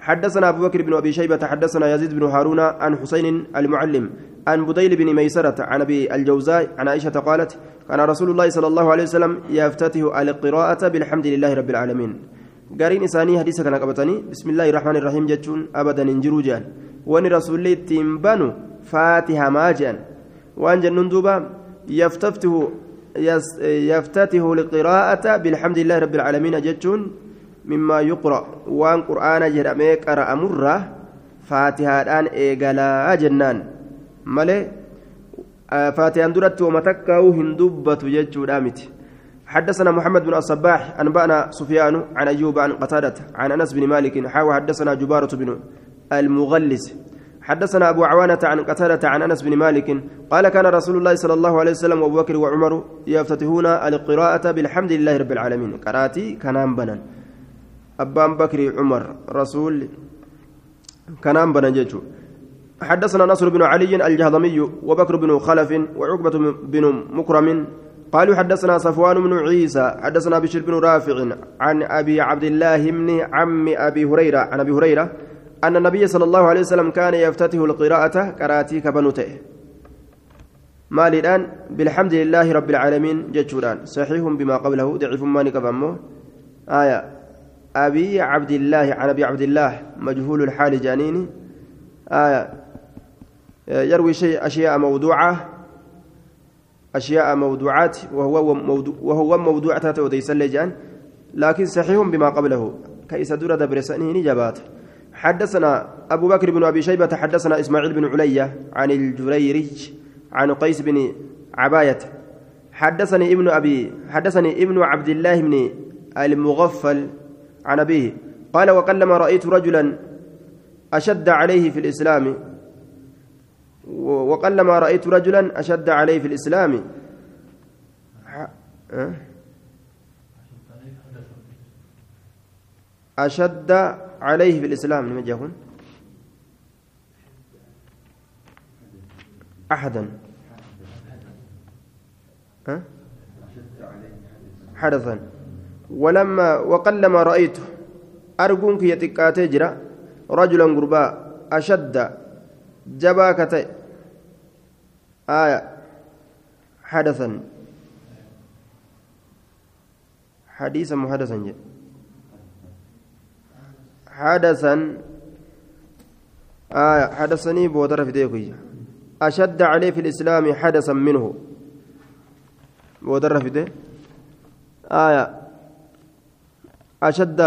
حدثنا أبو بكر بن أبي شيبة حدثنا يزيد بن هارون عن حسين المعلم. عن بديل بن ميسرة عن أبي الجوزاء عن عائشة قالت كان رسول الله صلى الله عليه وسلم يفتتح القراءة بالحمد لله رب العالمين. قارين إساني حديثة كان قبطني بسم الله الرحمن الرحيم جتشون أبدا انجروا جان. وأن رسول الله تنبنوا فاتحة ما جان. وأن جنون دوبا يفتتح يفتتح القراءة بالحمد لله رب العالمين جتشون مما يقرأ. وأن قرآن جرمي قرأ مرة فاتحة الآن إيقلا جنان. مالي فاتحة درت ومتكاو هندوبة جتشو دامت حدثنا محمد بن الصباح أنبأنا سفيان عن أيوب عن قتادة عن أنس بن مالك حاوى حدثنا جبارة بن المغلس. حدثنا أبو عوانة عن قتادة عن أنس بن مالك قال كان رسول الله صلى الله عليه وسلم وأبو بكر وعمر يفتتحون القراءة بالحمد لله رب العالمين. قراتي كنام بنا أبان بكر عمر رسول كنام بنا جيتشو حدثنا نصر بن علي الجهضمي وبكر بن خلف وعقبة بن مكرم قالوا حدثنا صفوان بن عيسى حدثنا بشر بن رافع عن أبي عبد الله بن عم أبي هريرة عن أبي هريرة أن النبي صلى الله عليه وسلم كان يفتتح القراءة كراتي كبنوته. مال الآن بالحمد لله رب العالمين جتشوران. صحيح بما قبله ضعيف ما نكفمه آية. أبي عبد الله عن أبي عبد الله مجهول الحال جانيني. آية. يروي شيء أشياء موضوعة أشياء موضوعات وهو موضوع وهو موضوعات وديس اللجان لكن صحيح بما قبله. كيس دور دبرسانه نجابات حدثنا أبو بكر بن أبي شيبة حدثنا إسماعيل بن علية عن الجريرج عن قيس بن عباية. حدثني ابن أبي حدثني ابن عبد الله بن المغفل عن أبيه قال وقلما رأيت رجلا أشد عليه في الإسلام وقلما رأيت رجلا أشد عليه في الإسلام. أشد عليه في الإسلام. لم يكن أحدا. حدثا ولما وقلما رأيت أرجونك يتكاتي جرا رجلا قربا أشد جباكتي آية. حدثا. حديثا محدثا. جي. حدثا. آية. حدثني بودر في ديكوي أشد عليه في الإسلام حدثا منه. بودر في آية. أشد.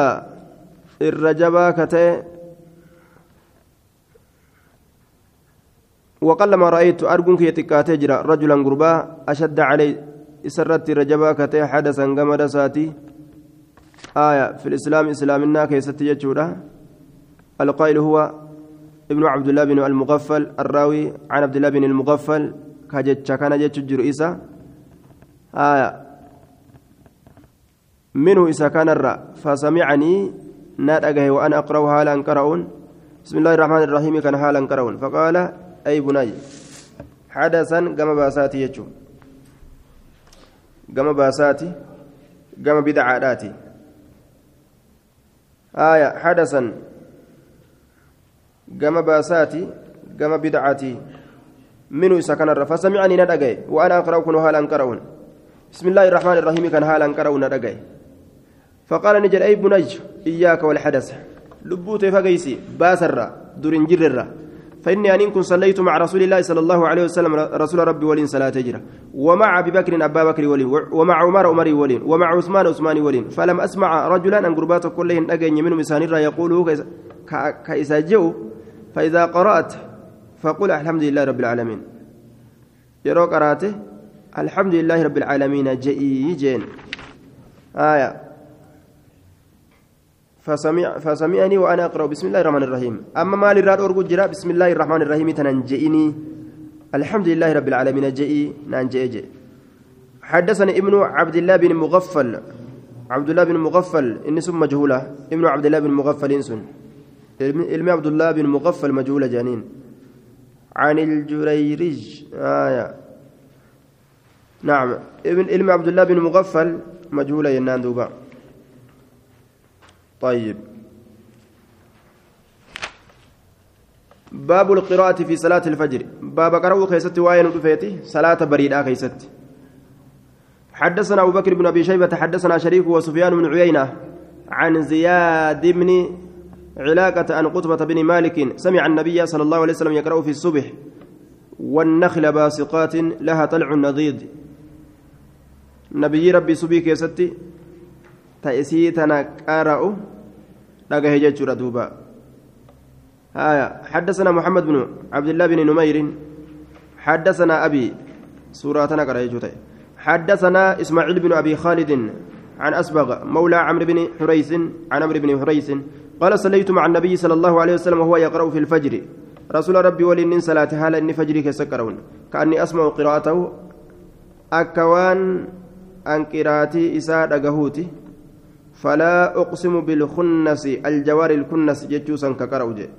الرجبا كتئ وقلما رأيت أرجونك يتكاتي جرا رجلا غربا أشد علي إسرت رجبا كتي حدثا قمد ساتي آية في الإسلام إسلامنا كيست يجورا القائل هو ابن عبد الله بن المغفل الراوي عن عبد الله بن المغفل كجتش كان جتش إسا آية منه إسا كان الرا فسمعني نادأه وأنا أقرأ حالا قرؤون بسم الله الرحمن الرحيم كان حالا قرؤون فقال أي بني حدثا قام بأساتي يجو. قام بأساتي قام بدعاتي آية حدثا baasaati gama bidcaati minuu isa kanarra fasami'anii na dhagaye waan aqra'u kun haalaan qara'uun بسم الله الرحمن الرحيم كان هالا قرأونا رقاي فقال نجل أي بنج إياك والحدث. لبوت فقيسي باسر دور جرر فإني أن كنت صليت مع رسول الله صلى الله عليه وسلم رسول ربي ولين صلاة تجرى ومع أبي بكر أبا بكر ولين ومع عمر عمر ولين ومع عثمان عثمان ولين. فلم أسمع رجلا أن قربات كلهن أجن من مسانير يقول كإذا جو. فإذا قرأت فقل الحمد لله رب العالمين. يروك قراته الحمد لله رب العالمين جئي جين آية. فسمع فسمعني وأنا أقرأ. بسم الله الرحمن الرحيم. أما ما للراد أرجو جرا. بسم الله الرحمن الرحيم. تنجئني. الحمد لله رب العالمين. جئي ننجئ. جئ. حدثني ابن عبد الله بن مغفل. عبد الله بن مغفل. إن ثم مجهولة. ابن عبد الله بن مغفل إنسن علم عبد الله بن مغفل مجهولة جانين. عن الجريرج. آية. نعم. ابن علم عبد الله بن مغفل مجهولة ينان دوبا. طيب. باب القراءة في صلاة الفجر. باب قرأوا كيست وين دفيتي صلاة بريدة كيست حدثنا أبو بكر بن أبي شيبة حدثنا شريك وسفيان بن عيينة عن زياد بن علاقة عن قطبة بن مالك سمع النبي صلى الله عليه وسلم يقرأ في الصبح والنخل باسقات لها طلع نضيد. نبي ربي سبي كيستي تأسي تنقرأ dhagahe jechuudha duuba. هايا حدثنا محمد بن عبد الله بن نمير حدثنا أبي سورة نقرأ حدثنا إسماعيل بن أبي خالد عن أسبغ مولى عمرو بن حريث عن عمرو بن حريث قال صليت مع النبي صلى الله عليه وسلم وهو يقرأ في الفجر رسول ربي ولين صلاة حال إني فجري كسكرون كأني أسمع قراءته أكوان أن قراءتي إساء دقهوتي فلا أقسم بالخنس الجوار الكنس جتوسا ككروجه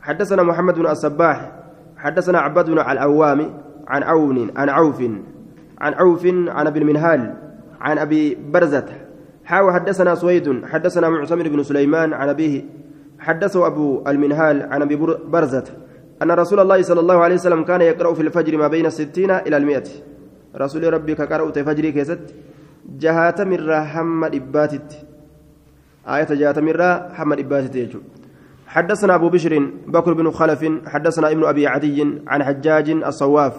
حدثنا محمد بن الصباح حدثنا عباد بن العوام عن عون عن عوف عن عوف عن أبي المنهال عن أبي برزة حاو حدثنا سويد حدثنا معتمر بن سليمان عن أبيه. حدثه أبو المنهال عن أبي برزة أن رسول الله صلى الله عليه وسلم كان يقرأ في الفجر ما بين الستين إلى المئة. رسول ربي كقرأ فجري كيست؟ جهات من حمد إباتت آية جهات من حمد إباتت حدثنا أبو بشر بكر بن خلف حدثنا ابن أبي عدي عن حجاج الصواف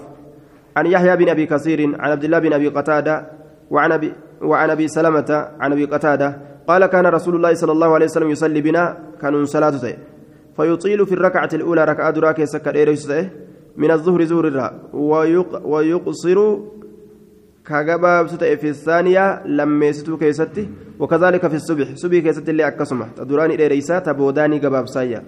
عن يحيى بن أبي كثير عن عبد الله بن أبي قتادة وعن أبي وعن أبي سلمة عن أبي قتادة قال كان رسول الله صلى الله عليه وسلم يصلي بنا كانوا صلاته فيطيل في الركعة الأولى ركعة دراك سكر من الظهر زور ويقصر كجباب ستة في الثانية لما يستو كيستي وكذلك في الصبح. صبح كيستي اللي أكسمه تدراني إلى تبوداني جباب سايا.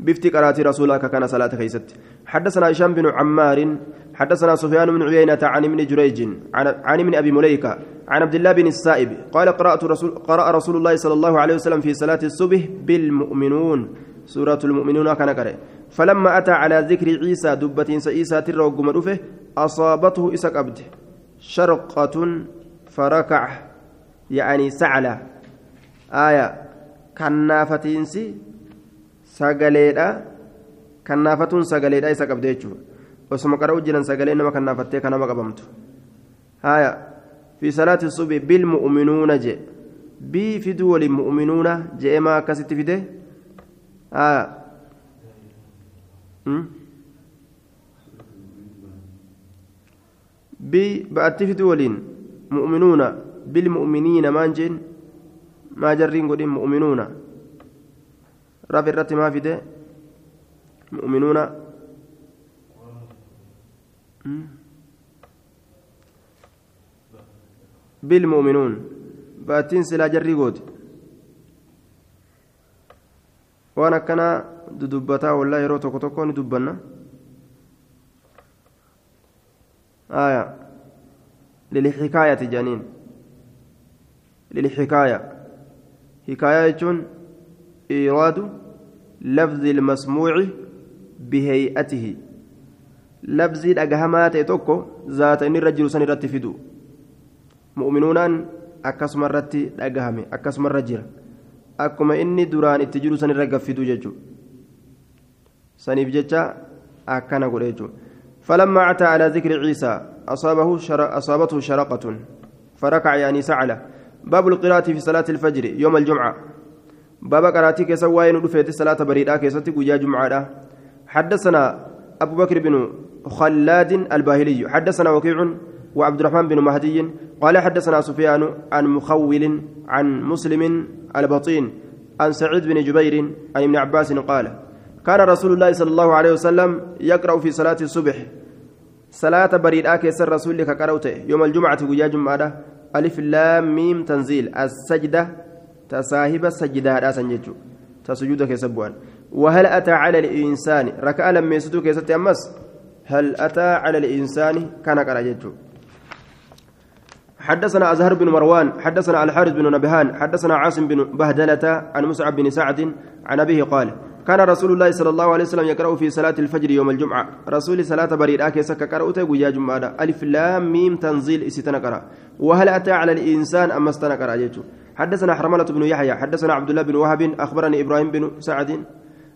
بفتي قرات رسولك كان صلاة كيستي. حدثنا هشام بن عمار حدثنا سفيان بن عيينة عن ابن جريج عن عن ابن أبي مليكة عن عبد الله بن السائب. قال قرأت رسول قرأ رسول الله صلى الله عليه وسلم في صلاة الصبح بالمؤمنون. سورة المؤمنون كان قرأ فلما أتى على ذكر عيسى دبة عيسى ترى وقم أصابته إسك أبد شرقة فركع يعني سعلة آية كنافتينسي سقليدا كنافتون سقليدا إسك أبد osuma qara'u jiran sagalee nama kannaafattee kanama qabamtu haya fi salaati subi bilmu'minuuna je bii fiduu waliin mu'minuuna je'ee maa akkasitti fide haya bii ba'atti fiduu waliin mu'minuuna bilmu'miniina maan jeen maa jarriin godhin mu'minuuna raf irratti maa fide mu'minuuna بالمؤمنون باتين سلا جري قود وأنا كان ددبتا والله يرو توكو توكو آية للحكاية جانين للحكاية حكاية جون إيراد لفظ المسموع بهيئته labzii dhagahamaa ta'e tokko zaata inni irra jiru san irratti fidu mu'minuunaan akkasuma irratti dhagahame akkasuma irra jira akkuma inni duraan itti jiru san irra gaffidu jechuudha سنيف جتة أكن قريجو فلما أتى على ذكر عيسى أصابه شر... أصابته شرقة فركع يعني سعلة باب القراءة في صلاة الفجر يوم الجمعة؟ باب قراءتي كيسا وين رفيت الصلاة بريدة كيسا تقويا جمعة حدثنا أبو بكر بن خلاد الباهلي حدثنا وكيع وعبد الرحمن بن مهدي قال حدثنا سفيان عن مخول عن مسلم البطين عن سعيد بن جبير عن ابن عباس قال كان رسول الله صلى الله عليه وسلم يقرأ في صلاة الصبح. صلاة بريد آكيس الرسول لك قرأته يوم الجمعة ويا جمعة ألف لام ميم تنزيل. السجدة تساهب السجدة هذا سنججو تسجد كيسبوان وهل أتى على الإنسان؟ ركع لم يسدو كيست أمس. هل أتى على الإنسان؟ كان قرأ حدثنا أزهر بن مروان حدثنا الحارث بن نبهان حدثنا عاصم بن بهدلة عن مصعب بن سعد عن أبيه قال كان رسول الله صلى الله عليه وسلم يقرأ في صلاة الفجر يوم الجمعة. رسول صلاة بريد آكي سكا قرأت ويا جمعة ألف لام ميم تنزيل استنقرأ وهل أتى على الإنسان أما استنقرأ حدثنا حرملة بن يحيى حدثنا عبد الله بن وهب أخبرني إبراهيم بن سعد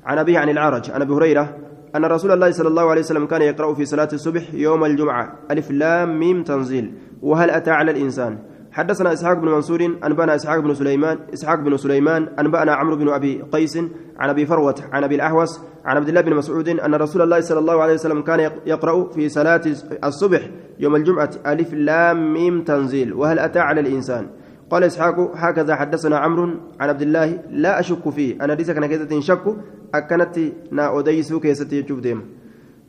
عن أبيه عن العرج عن أبي هريرة أن رسول الله صلى الله عليه وسلم كان يقرأ في صلاة الصبح يوم الجمعة. ألف لام ميم تنزيل. وهل أتى على الإنسان؟ حدثنا إسحاق بن منصور أنبأنا إسحاق بن سليمان إسحاق بن سليمان أنبأنا عمرو بن أبي قيس عن أبي فروة عن أبي الأحوص عن عبد الله بن مسعود أن رسول الله صلى الله عليه وسلم كان يقرأ في صلاة الصبح يوم الجمعة ألف لام ميم تنزيل وهل أتى على الإنسان؟ قال إسحاق هكذا حدثنا عمرو عن عبد الله لا أشك فيه أنا ليس كان كيسة شك أكنت نا أديسو كيسة يشوف ديم.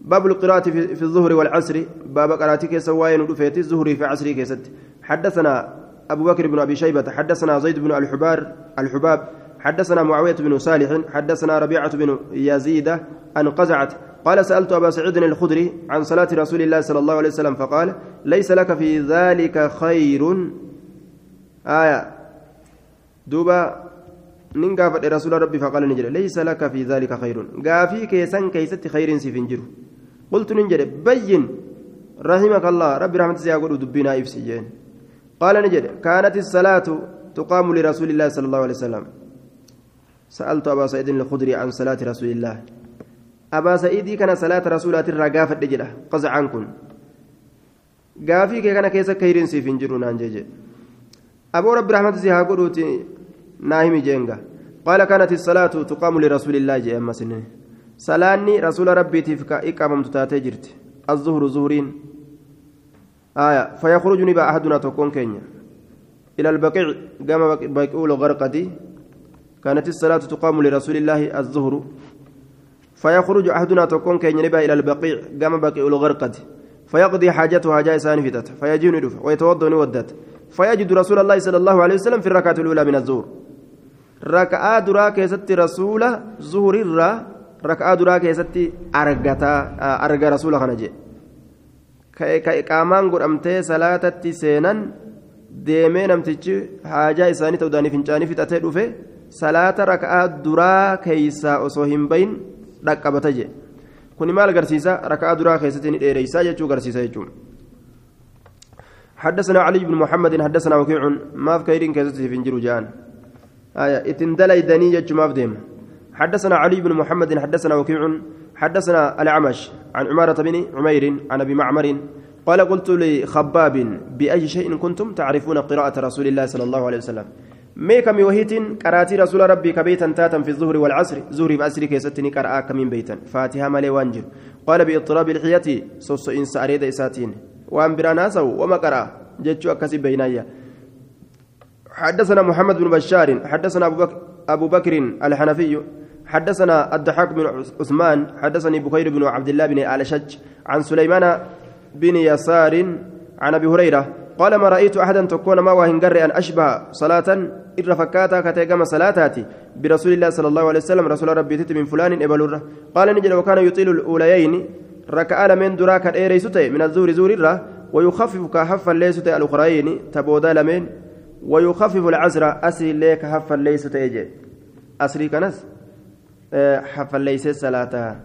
باب القراءة في الظهر والعصر باب قراءة كيسة وين رفيت الظهر في عصر كيسة. حدثنا أبو بكر بن أبي شيبة حدثنا زيد بن الحبار الحباب حدثنا معاوية بن صالح حدثنا ربيعة بن يزيد أن قزعت قال سألت أبا سعيد الخدري عن صلاة رسول الله صلى الله عليه وسلم فقال ليس لك في ذلك خير. آية. دوبا nin gaafadhe rasuula rabbii faqaala ni jedhe laysa laka fi dhalika khayrun gaafii keessan keeysatti khayriin siif hin jiru qultu nin jedhe bayyin rahimaka allah rabbi ni jedhe kaanat الsalaatu tuqaamu lirasuuli illahi sala allahu alai wasalam سألت أبا سعيد الخدري عن صلاة رسول الله. أبا سعيد كان صلاة رسول الله الرقافة دجلة قزع عنكم. قافي كان كيسا كيرين سيفين جرون عن جيجي. أبو رب رحمة سيها ناهمي جينغا. قال كانت الصلاة تقام لرسول الله جي أما سنين صلاني رسول ربي تفكا إقامة تاتي جرت. الظهر زهرين. آية فيخرج نبا أحدنا تكون كينيا. إلى البقيع قام بقيول غرقتي. كانت الصلاة تقام لرسول الله الظهر. فيخرج أحدنا تكون كينيا نبا إلى البقيع قام بقيول غرقتي. فيقضي حاجته حاجة إنسان فتت فيجي ندف ويتوضأ ودت فيجد رسول الله صلى الله عليه وسلم في الركعة الأولى من الظهر. ركعة درا كيست رسول ظهر الرا. ركعة درا كيست أرجتا أرجى رسول خنجي كإقامان قد أمتي صلاة سينا deemee namtichi haajaa isaanii ta'uudhaan fincaanii fixatee dhufe salaata raka'aa duraa keeysaa osoo hin bahin dhaqqabata jedhe kuni maal agarsiisa raka'aa duraa keessatti ni dheereysaa jechuu agarsiisa jechuudha حدثنا علي بن محمد حدثنا وكيع ما في كيرين كيزتي في انجيل جان آية اتندلي دني يج ما في حدثنا علي بن محمد حدثنا وكيع حدثنا الأعمش عن عمارة بن عمير عن أبي معمر قال قلت لخباب بأي شيء كنتم تعرفون قراءة رسول الله صلى الله عليه وسلم؟ ميك وهيت قراتي رسول ربي كبيتا تاتا في الظهر والعصر زهري بأسري كيستني قرأ كمين بيتا. فاتها مالي وانجر قال بإضطراب الحية صوص إنس أريد إساتين. وأن براناسه وما قرأ. جتشو أكسي بينايا. حدثنا محمد بن بشار حدثنا أبو بكر الحنفي حدثنا الضحاك بن عثمان حدثني بخير بن عبد الله بن آلشج عن سليمان بن يسار عن أبي هريرة قال ما رأيت أحدا تكون ما وهنجر أن أشبه صلاة إر فكاتا كتيجم صلاتاتي برسول الله صلى الله عليه وسلم رسول ربي تت من فلان إبلورة. قال نجد وكان يطيل الأوليين ركع من دراك إيريسوتي من الزور زور الرا ويخفف كهف ليسوتي الأخرين تبودا لمن؟ ويخفف العزر أسري ليك هف ليسوتي أسري كنس أه حف ليس صلاة.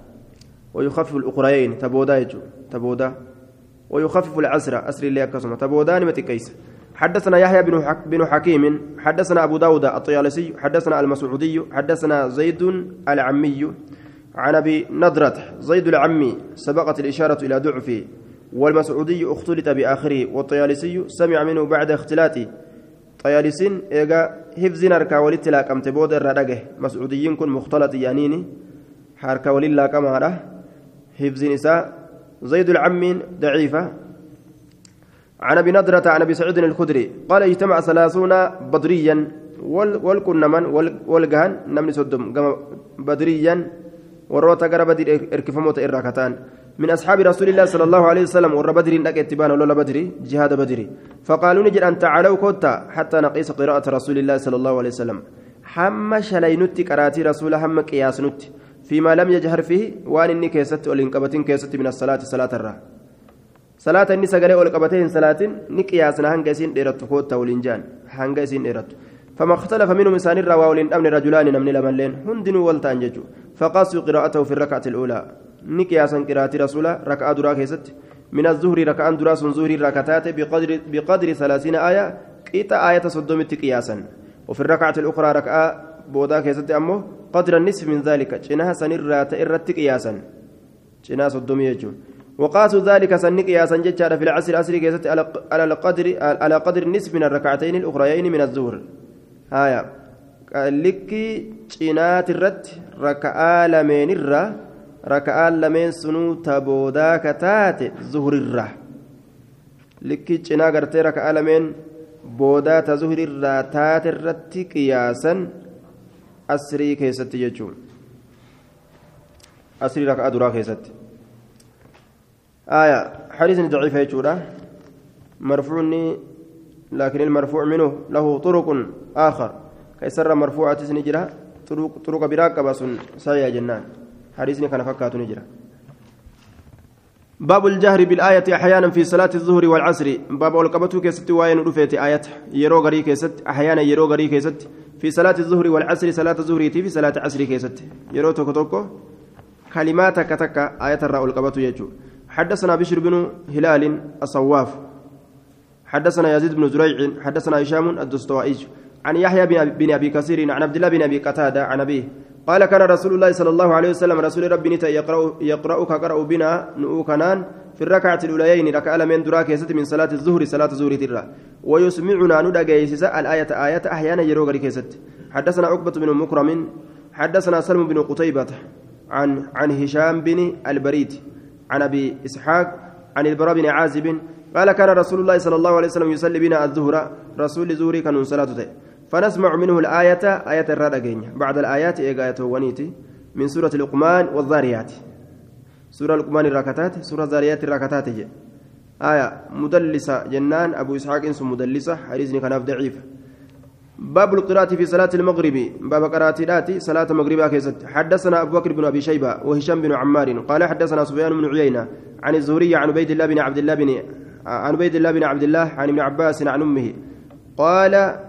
ويخفف الأخرين تبودا يجو تبودا. ويخفف العسر أسر اللي أكسم تبودان متكيس حدثنا يحيى بن حك بن حكيم حدثنا أبو داود الطيالسي حدثنا المسعودي حدثنا زيد العمي عن أبي نضرة. زيد العمي سبقت الإشارة إلى ضعفه والمسعودي اختلط بآخره والطيالسي سمع منه بعد اختلاطه. طيالسين ايغا حفظ نركا ولت لاقمت بود الردغه مسعوديين كن مختلط يانيني حركا ولي لاقما حفظ نساء زيد العمين ضعيفه عن ابي نضرة عن ابي سعيد الخدري قال اجتمع ثلاثون بدريا والكنمن والجهن نمني صدم بدريا وروتا غرا بدر اركفموت الراكتان من أصحاب رسول الله صلى الله عليه وسلم ور بدر نك اتبان ولا بدري جهاد بدري. فقالوا نجد أن تعالوا كوتا حتى نقيس قراءة رسول الله صلى الله عليه وسلم. حم شلينت قراتي رسول هم قياس نت فيما لم يجهر فيه وان إني كيست ولنقبتين كيست من الصلاة صلاة الرا. صلاة إني سغلي ولقبتين صلاة نقياسنا هنگسين ديرت كوتا ولنجان هنگسين ديرت فما اختلف منهم إنسان الرواول أمن رجلان نمن لمن هندن والتان ججو فقاسوا قراءته في الركعة الأولى. نكياسا قراءة رسولا ركعة درا كيست من الظهر ركعة درا ظهر ركعتات بقدر بقدر ثلاثين آية قيت آية صدومت قياسا وفي الركعة الأخرى ركعة بودا كيست أمه قدر النصف من ذلك جناها سنرى تئرت قياسا جناها صدومي يجو وقاسوا ذلك سنك قياسا ججارة في العصر أسري كيست على قدر على قدر النصف من الركعتين الأخريين من الظهر haya likkii cinaati irratti raka'aa lameenirra raka'aan lameen sunuu taboodaa ka taate zuhurirra likkii cinaa gartee raka'aa lameen boodaa ta zuhurirraa taate irratti qiyaasan asrii keessatti jechuun asrii raka'aa duraa keessatti آية حديث ضعيف يجودا مرفوعني لكن المرفوع منه له طرق آخر كيسر مرفوعة نجرة طرق طرق براك بس سايا جنان حديثني كان فكات نجرة. باب الجهر بالآية أحيانا في صلاة الظهر والعصر. باب القبة كيست وين رفيت آية يرو غري كيست. أحيانا يرو غري كيست. في صلاة الظهر والعصر صلاة الظهر في صلاة العصر كيست. يرو توكو توكو. كلمات كتك آية الرأى القبة يجو. حدثنا بشر بن هلال الصواف. حدثنا يزيد بن زريع. حدثنا هشام الدستوائي. عن يحيى بن أبي كثير. عن عبد الله بن أبي قتادة. عن أبيه. قال كان رسول الله صلى الله عليه وسلم رسول ربي نتا يقرا يقرا كقرا بنا نؤكنان في الركعة الأوليين ركع من دراك من صلاة الظهر صلاة الظهر ترى. ويسمعنا ندغيسس الايه آية أحيانا يروغري كيست حدثنا عقبة بن مكرم حدثنا سلم بن قتيبة عن عن هشام بن البريد عن أبي إسحاق عن البراء بن عازب قال كان رسول الله صلى الله عليه وسلم يصلي بنا الظهر رسول زوري كان صلاته. فنسمع منه الآية آية الردقين بعد الآيات إيقاية ونيتي من سورة لقمان والذاريات. سورة لقمان الركتات سورة الذاريات الركتات آية مدلسة جنان أبو إسحاق إنس مدلسة حديثني كان ضعيف. باب القراءة في صلاة المغرب. باب قراءة صلاة المغرب حدثنا أبو بكر بن أبي شيبة وهشام بن عمار. قال حدثنا سفيان بن عيينة عن الزهري عن عبيد الله بن عبد الله بن عن عبيد الله بن عبد الله عن ابن عباس عن أمه. قال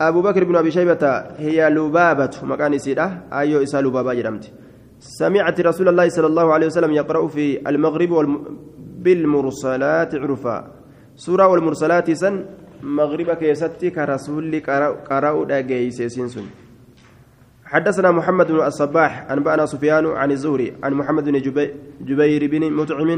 أبو بكر بن أبي شيبة هي لبابة مكان سيدة أيو إسا لبابة جرمت سمعت رسول الله صلى الله عليه وسلم يقرأ في المغرب والم... بالمرسلات عرفا سورة والمرسلات سن مغرب كيستي كرسول قرأ دقيس سنسن حدثنا محمد بن الصباح أنبأنا سفيان عن الزهري عن محمد بن جبير بن مطعم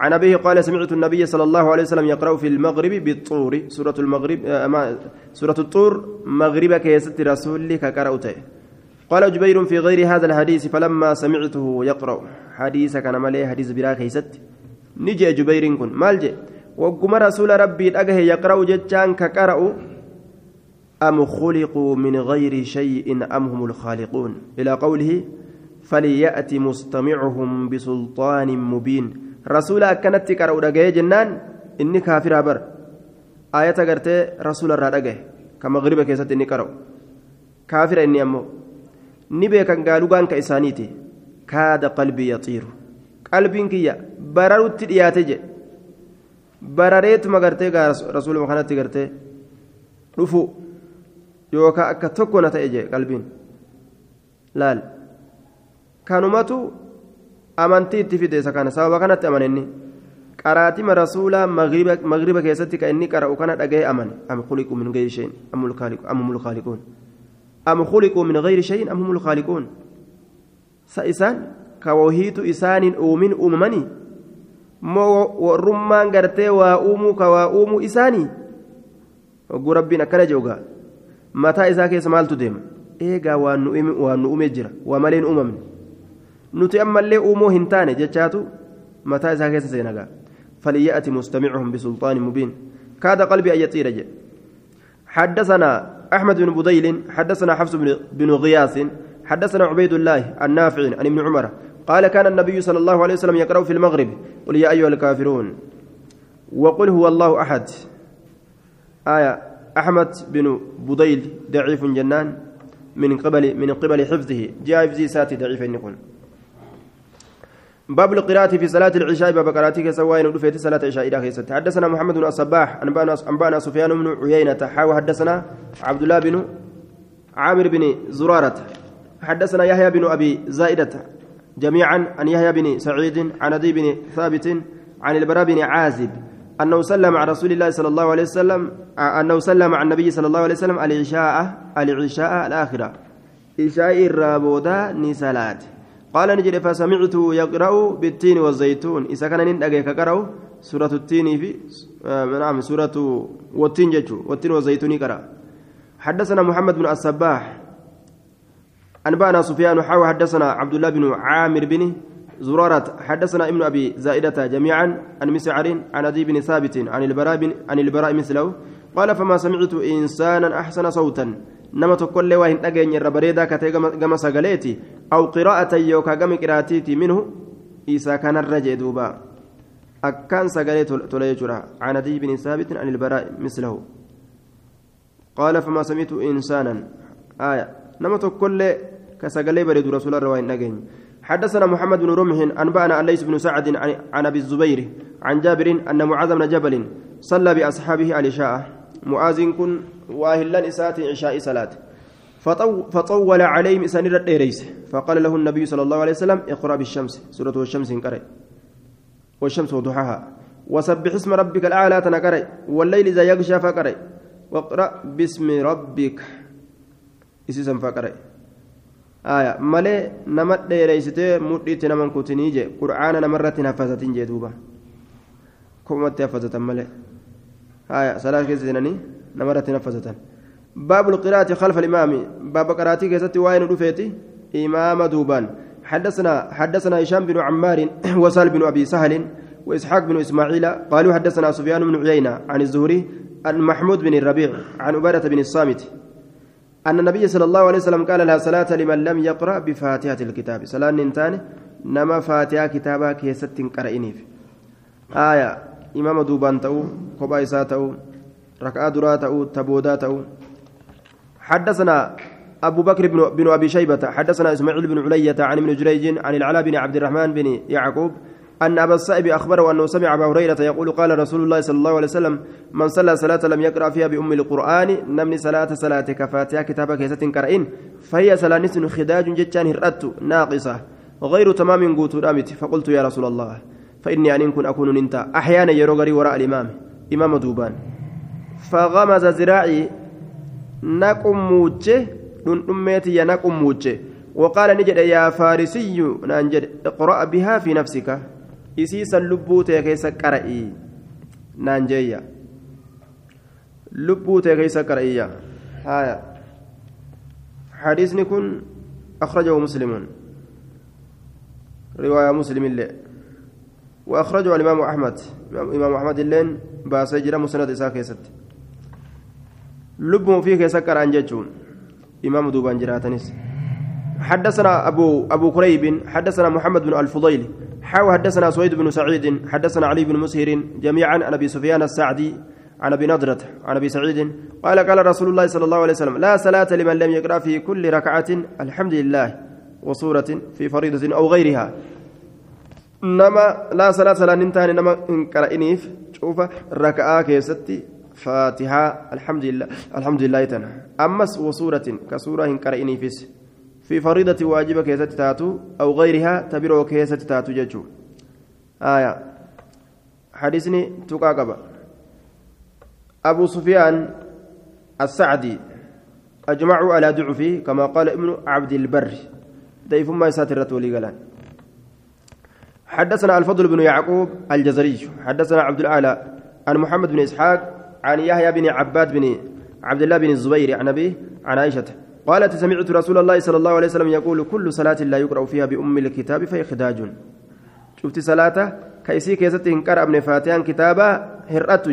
عن أبيه قال سمعت النبي صلى الله عليه وسلم يقرأ في المغرب بالطور. سورة المغرب آه سورة الطور مغرب كيست رسول كقرأته. قال جبير في غير هذا الحديث فلما سمعته يقرأ. حديث كان مالي حديث بلا كيست. نجي جبير كن مالجي وقم رسول ربي أجه يقرأ جتان كقرأ. أم خلقوا من غير شيء أم هم الخالقون؟ إلى قوله فليأتي مستمعهم بسلطان مبين. Rasuula akkanatti qara'u dhaga'ee jennaan inni kaafiraa bar. Ayata gartee rasuula irraa dhagaye kan magriba keessatti inni qara'u. Kaafira inni ammoo ni beekan gaalugaan ka isaaniiti. Kaada qalbii yaxiiru. Qalbiin kiyya bararutti dhiyaate jedhe barareetuma gartee rasuuluma kanatti gartee dhufu. Yookaan akka tokko na ta'e jedhe qalbiin. Laal. Kanumatu amantii itti fide isa kana sababa kanatti amanenni qaraatima rasuulaa magriba keessatti ka inni qara'u kana dhaga'ee amane am khuliquu min gayri shayin am humul khaaliquun am khuliquu min gayri shayin am humul khaaliquun سإسان كوهيت إسان أومن أممني moo warrummaan gartee waa uumuu ka waa uumuu isaanii hogguu rabbiin akkana joogaa mataa isaa keessa maaltu deema eegaa waan nu uume jira waa maleen uumamne nuti ammallee uumuu hin taane jechaatu mataa isaa keessa seenagaa فليأتي مستمعهم بسلطان مبين كاد قلبي أن يطير. حدثنا أحمد بن بديل حدثنا حفص بن غياث حدثنا عبيد الله النافع عن ابن عمر قال كان النبي صلى الله عليه وسلم يقرأ في المغرب قل يا أيها الكافرون وقل هو الله أحد آية أحمد بن بديل ضعيف جنان من قبل من قبل حفظه جاء في ساتي ضعيف يكون باب القراءة في صلاة العشاء باب قراءتك سواء ودفيت صلاة العشاء إلى خيست حدثنا محمد بن الصباح أنبانا سفيان بن عيينة حاوى حدثنا عبد الله بن عامر بن زرارة. حدثنا يحيى بن أبي زائدة جميعا عن يحيى بن سعيد عن أبي بن ثابت عن البراء بن عازب أنه سلم على رسول الله صلى الله عليه وسلم أنه سلم على النبي صلى الله عليه وسلم العشاء العشاء الآخرة. عشاء الرابودا نسالات قال نجد فسمعت يقرأ بالتين والزيتون. إذا كان ندقى كقرأ سورة التين في آه نعم سورة والتين جتشو. والتين والزيتون قرأ حدثنا محمد بن الصباح أنبأنا سفيان حاوى. حدثنا عبد الله بن عامر بن زرارة. حدثنا ابن أبي زائدة جميعا عن مسعر عن أبي بن ثابت عن البراء عن البراء مثله. قال فما سمعت إنسانا أحسن صوتا. نما تقول وين أجن الربريدا كتي جم سجلتي أو قراءة يوكا جم قراءتي منه إذا كان الرجع دوبا أكان سجلت تليجرا عن أبي بن ثابت عن البراء مثله قال فما سمعت إنسانا آية نما تقول كسجلي بريد رسول الله وين أجن حدثنا محمد بن رمح أنبأنا ليس بن سعد عن أبي الزبير عن جابر أن معاذ بن جبل صلى بأصحابه العشاء معاذ كن واهلا إسات عشاء صلاة. فطول عليهم إسانير الديريس فقال له النبي صلى الله عليه وسلم اقرأ بالشمس. سورة الشمس انقرأ. والشمس وضحاها. وسبح اسم ربك الأعلى تنقرأ. والليل إذا يغشى فقرأ. واقرأ باسم ربك. إسيسا فقرأ. aya malee nama dheereysitee mudhiitti naman kutinii je qur'aana namarratti haffazatin jee duuba kopumatti haffazatan salaat keessa seenanii namarratti haffazatan باب القراءة خلف الإمام. باب قراءتي كيست وين رفيتي إمام دوبان. حدثنا حدثنا هشام بن عمار [coughs] وسال بن أبي سهل وإسحاق بن إسماعيل قالوا حدثنا سفيان بن عيينة عن الزهري عن محمود بن الربيع عن عبادة بن الصامت أن النبي صلى الله عليه وسلم قال لا صلاة لمن لم يقرأ بفاتحة الكتاب. صلاة ننتان نما فاتحة كتابا كيست قرئنيف آية إمام تأو كوبا إسا تأو ركعة درا تأو تبودا تأو حدثنا أبو بكر بن, بن أبي شيبة حدثنا إسماعيل بن علية عن ابن جريج عن العلاء بن عبد الرحمن بن يعقوب أن أبا السائب أخبره أنه سمع أبا هريرة يقول قال رسول الله صلى الله عليه وسلم من صلى صلاة لم يقرأ فيها بأم القرآن نمني صلاة صلاة كفاتها كتابك يسة كرئين فهي صلاة خداج جتان هرأت ناقصة غير تمام قوت رامت فقلت يا رسول الله فإني أن كن أكون ننتا. أحيانا يروغري وراء الإمام. إمام دوبان. فغمز ذراعي نقم موجه نميتي نقم موجه وقال نجد يا فارسي. ننجد اقرأ بها في نفسك. keessa qara'ii naan jeeyya lubbuu ta'e keessa qara'iyya haya حديثني كن أخرجه مسلم. رواية مسلم الله وأخرجه الإمام أحمد. إمام أحمد اللين باسجر مسند إساء كيست. لب فيه كيسكر عن ججون إمام دوبان جراتنس حدثنا أبو أبو كريب حدثنا محمد بن الفضيل حاو حدثنا سويد بن سعيد حدثنا علي بن مسهر جميعا عن أبي سفيان السعدي عن أبي نضرة عن أبي سعيد قال قال رسول الله صلى الله عليه وسلم لا صلاة لمن لم يقرأ في كل ركعة الحمد لله. وصورة في فريضة أو غيرها. نما لا صلاة لا ننتهي نما إن قرأنيف شوف ركعة كيستي فاتحة الحمد لله الحمد لله تنها أمس وصورة كسورة إن قرأنيفس في فريضة واجبة كيسة تاتو أو غيرها تبرو كيسة تاتو ججو آية حديثني تقاقب أبو سفيان السعدي أجمعوا على ضعفه كما قال ابن عبد البر ديف ما يساتر ولي قلان حدثنا الفضل بن يعقوب الجزري حدثنا عبد الأعلى عن محمد بن إسحاق عن يحيى بن عباد بن عبد الله بن الزبير عن أبيه عن عائشة قالت سمعت رسول الله صلى الله عليه وسلم يقول كل صلاة لا يقرأ فيها بأم الكتاب فهي خداج. شفت صلاة keessan keessatti hin qara'amin فاتحة كتابا هرأت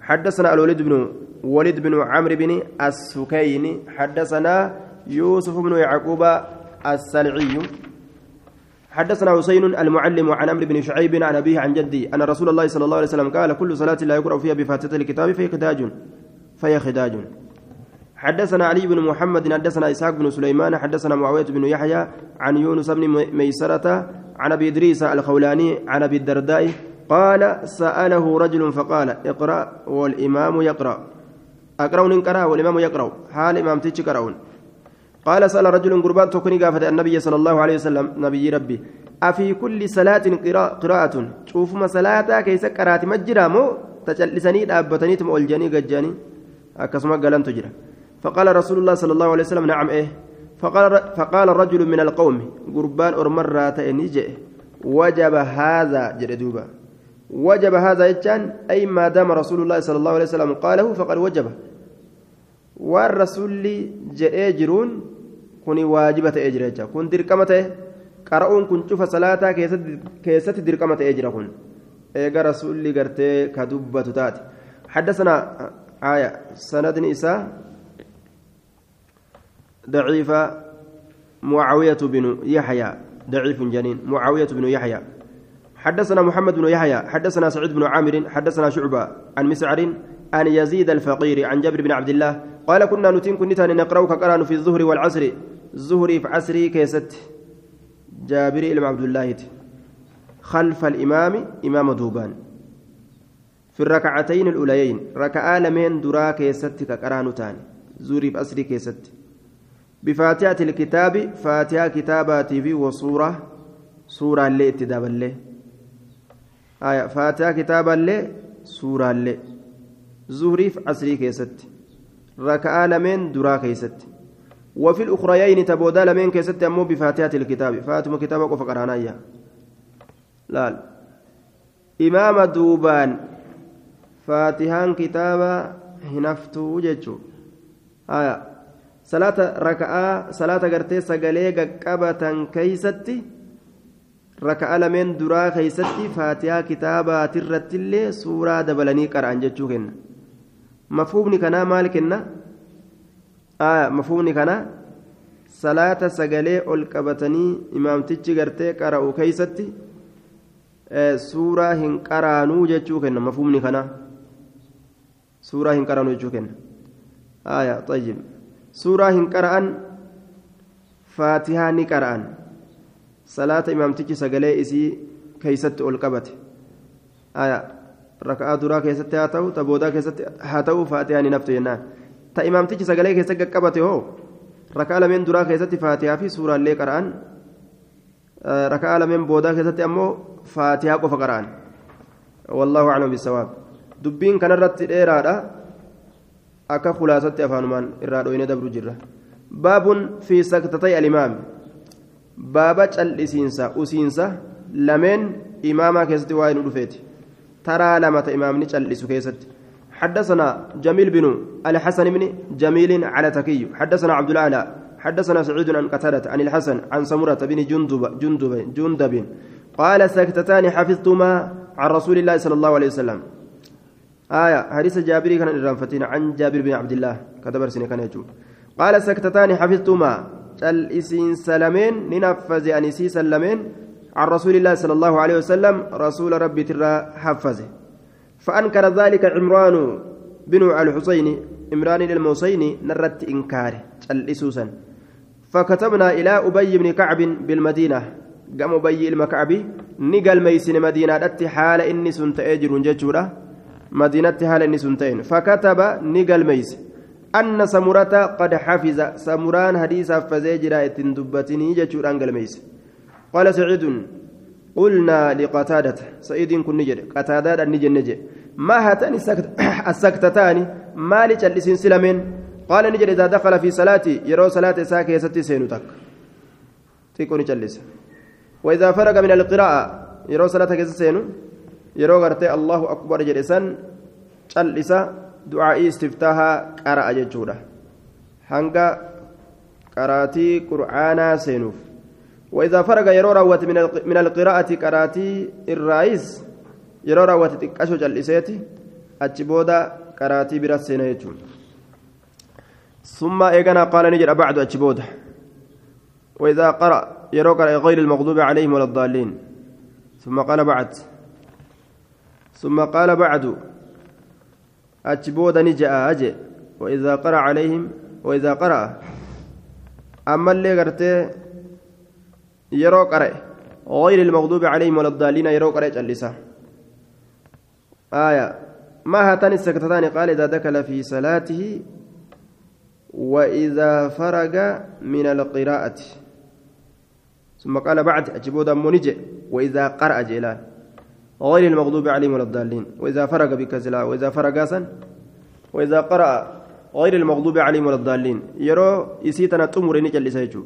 حدثنا الوليد بن وليد بن عمرو بن السكين حدثنا يوسف بن يعقوب السلعي. حدثنا حسين المعلم عن عمرو بن شعيب عن أبيه عن جدي أن رسول الله صلى الله عليه وسلم قال كل صلاة لا يقرأ فيها بفاتحة الكتاب فهي خداج فهي خداج. حدثنا علي بن محمد حدثنا إسحاق بن سليمان حدثنا معاوية بن يحيى عن يونس بن ميسرة عن أبي إدريس الخولاني عن أبي الدرداء قال سأله رجل فقال اقرأ والإمام يقرأ. أقرأ إن والإمام يقرأ. حال إمام تيجي قرأون قال سأل رجل قربان تكوني قافة النبي صلى الله عليه وسلم نبي ربي أفي كل صلاة قراءة شوف ما صلاة كيس قرأت مجرى مو؟ تجلسني دابتني تم أولجاني قجاني أكسما قلن تجرى فقال رسول الله صلى الله عليه وسلم نعم إيه. فقال فقال الرجل من القوم قربان أرمرة نجي وجب هذا جردوبا وجب هذا يجان أي ما دام رسول الله صلى الله عليه وسلم قاله فقد وجب والرسول جاء جرون كوني واجبة أجرة كن دركمة قرؤون كن شوف صلاة كيست دركمة أجرة كن إيجا رسول قرتي كدبة تات حدثنا آية سند نساء ضعيفة معاوية بن يحيى ضعيف جنين معاوية بن يحيى حدثنا محمد بن يحيى حدثنا سعيد بن عامر حدثنا شعبة عن مسعر عن يزيد الفقير عن جابر بن عبد الله قال كنا نتين كنتا نقرأ كقرأن في الظهر والعصر. الظهر في عصري كيست. جابر إلى عبد الله. خلف الإمام إمام دوبان. في الركعتين الأوليين. ركعة لمن درا كيست كقرأن تاني زوري في عصري كيست. بفاتحة الكتاب فاتحة كتاباتي في وصورة. سورة اللي اتداب اللي. آية فاتحة كتابة اللي سورة اللي. زهري في عصري كيست. ركعة لمن درا كيست. وفي الأخريين تبودا لمن كيست أمو بفاتحة الكتاب. فاتم كتابك وفقرانايا لا إمام دوبان. فاتحان كتابة هنفتو جيتشو. آية. صلاة ركعة صلاة قرتي سقلي قبة كيستي ركعة لمن درا كيستي فاتحة كتابة ترتلي سورة دبلني قرآن جيتشو كنا maal kenna mafhumni kana salaata sagalee ol qabatanii imaamtichi gartee qara'u keeysatti suuraa hin qaraanuu jechuu kenna mafhumni kana suuraa hin qaraanuu jechuu kenna aya طيب hin qara'an faatihaa ni qara'an salaata imaamtichi sagalee isii keeysatti ol qabate aya raka'aa duraa keessatti haa ta'u ta boodaa keessatti haa ta'u faatihaa ni naftu jennaan ta imaamtichi sagalee keessa qaqqabate hoo raka'aa lameen duraa keessatti faatihaa fi suuraallee qara'an raka'aa lameen boodaa keessatti ammoo faatihaa qofa qara'an wallaahu aclam bisawaab dubbiin kanarratti dheeraadha akka khulaasatti afaanumaan irraa dhoyne dabru jirra baabun fi saktatay alimaami baaba cal'isiinsa usiinsa lameen imaamaa keessatti waa'ee nu dhufeeti ترى لما إمامني جلس كيست حدثنا جميل بن الحسن بن جميل على تكي حدثنا عبد الأعلى حدثنا سعيد عن قتادة عن الحسن عن سمرة بن جندب جندب جندب قال سكتتان حفظتما عن رسول الله صلى الله عليه وسلم آية حديث جابر كان الرنفتين عن جابر بن عبد الله كتب سنة كان يجوب قال سكتتان حفظتما الإسين سلمين ننفذ أنسي سلمين عن رسول الله صلى الله عليه وسلم رسول ربي ترى حفظه. فأنكر ذلك عمران بن الحسين عمران الموسيني نرت إنكاره الإسوسا فكتبنا إلى أبي بن كعب بالمدينة. قام أبي المكعبي نقل ميسن مدينة أتي حال إني سنت أجر ججورة. مدينة حال إني سنتين فكتب نقل ميس. أن سمرة قد حفظ. سمران حديث فزيجرا دبتني ججورة أنقل ميس. قال سعيد قلنا لقتادة سعيد كن نجد قتادة نجد نجد. ما هاتان [coughs] السكتتان؟ ما لجلسين سلمين. قال نجد إذا دخل في صلاتي يرى صلاة ساكي ستي سينتك ni callisa وإذا فرغ من القراءة يرو صلاة سينو. يرو غرتي الله أكبر جلسان callisa du'aa'ii istiftaahaa qara'a jechuudha hanga qaraatii qur'aanaa seenuuf وإذا فرغ يرو راوت من القراءة قراتي الرئيس يرو راوت تقشو جلسيتي أجبودا قراتي برسينا يجون. ثم إيقنا قال نجر بعد أجبودا وإذا قرأ يرو قرأ غير المغضوب عليهم ولا الضالين. ثم قال بعد. ثم قال بعد. أجبودا نجاء أجي. وإذا قرأ عليهم وإذا قرأ. أما اللي قرته يرو قرأ غير المغضوب عليهم ولا الضالين يرو قرأ جلسة آية ما هاتان السكتتان قال إذا دخل في صلاته وإذا فرغ من القراءة ثم قال بعد أجبودا منجي وإذا قرأ جلال غير المغضوب عليهم ولا الضالين وإذا فرغ بكسلا وإذا فرغ وإذا قرأ غير المغضوب عليهم ولا الضالين يرو يسيتنا تمر نجل سيجو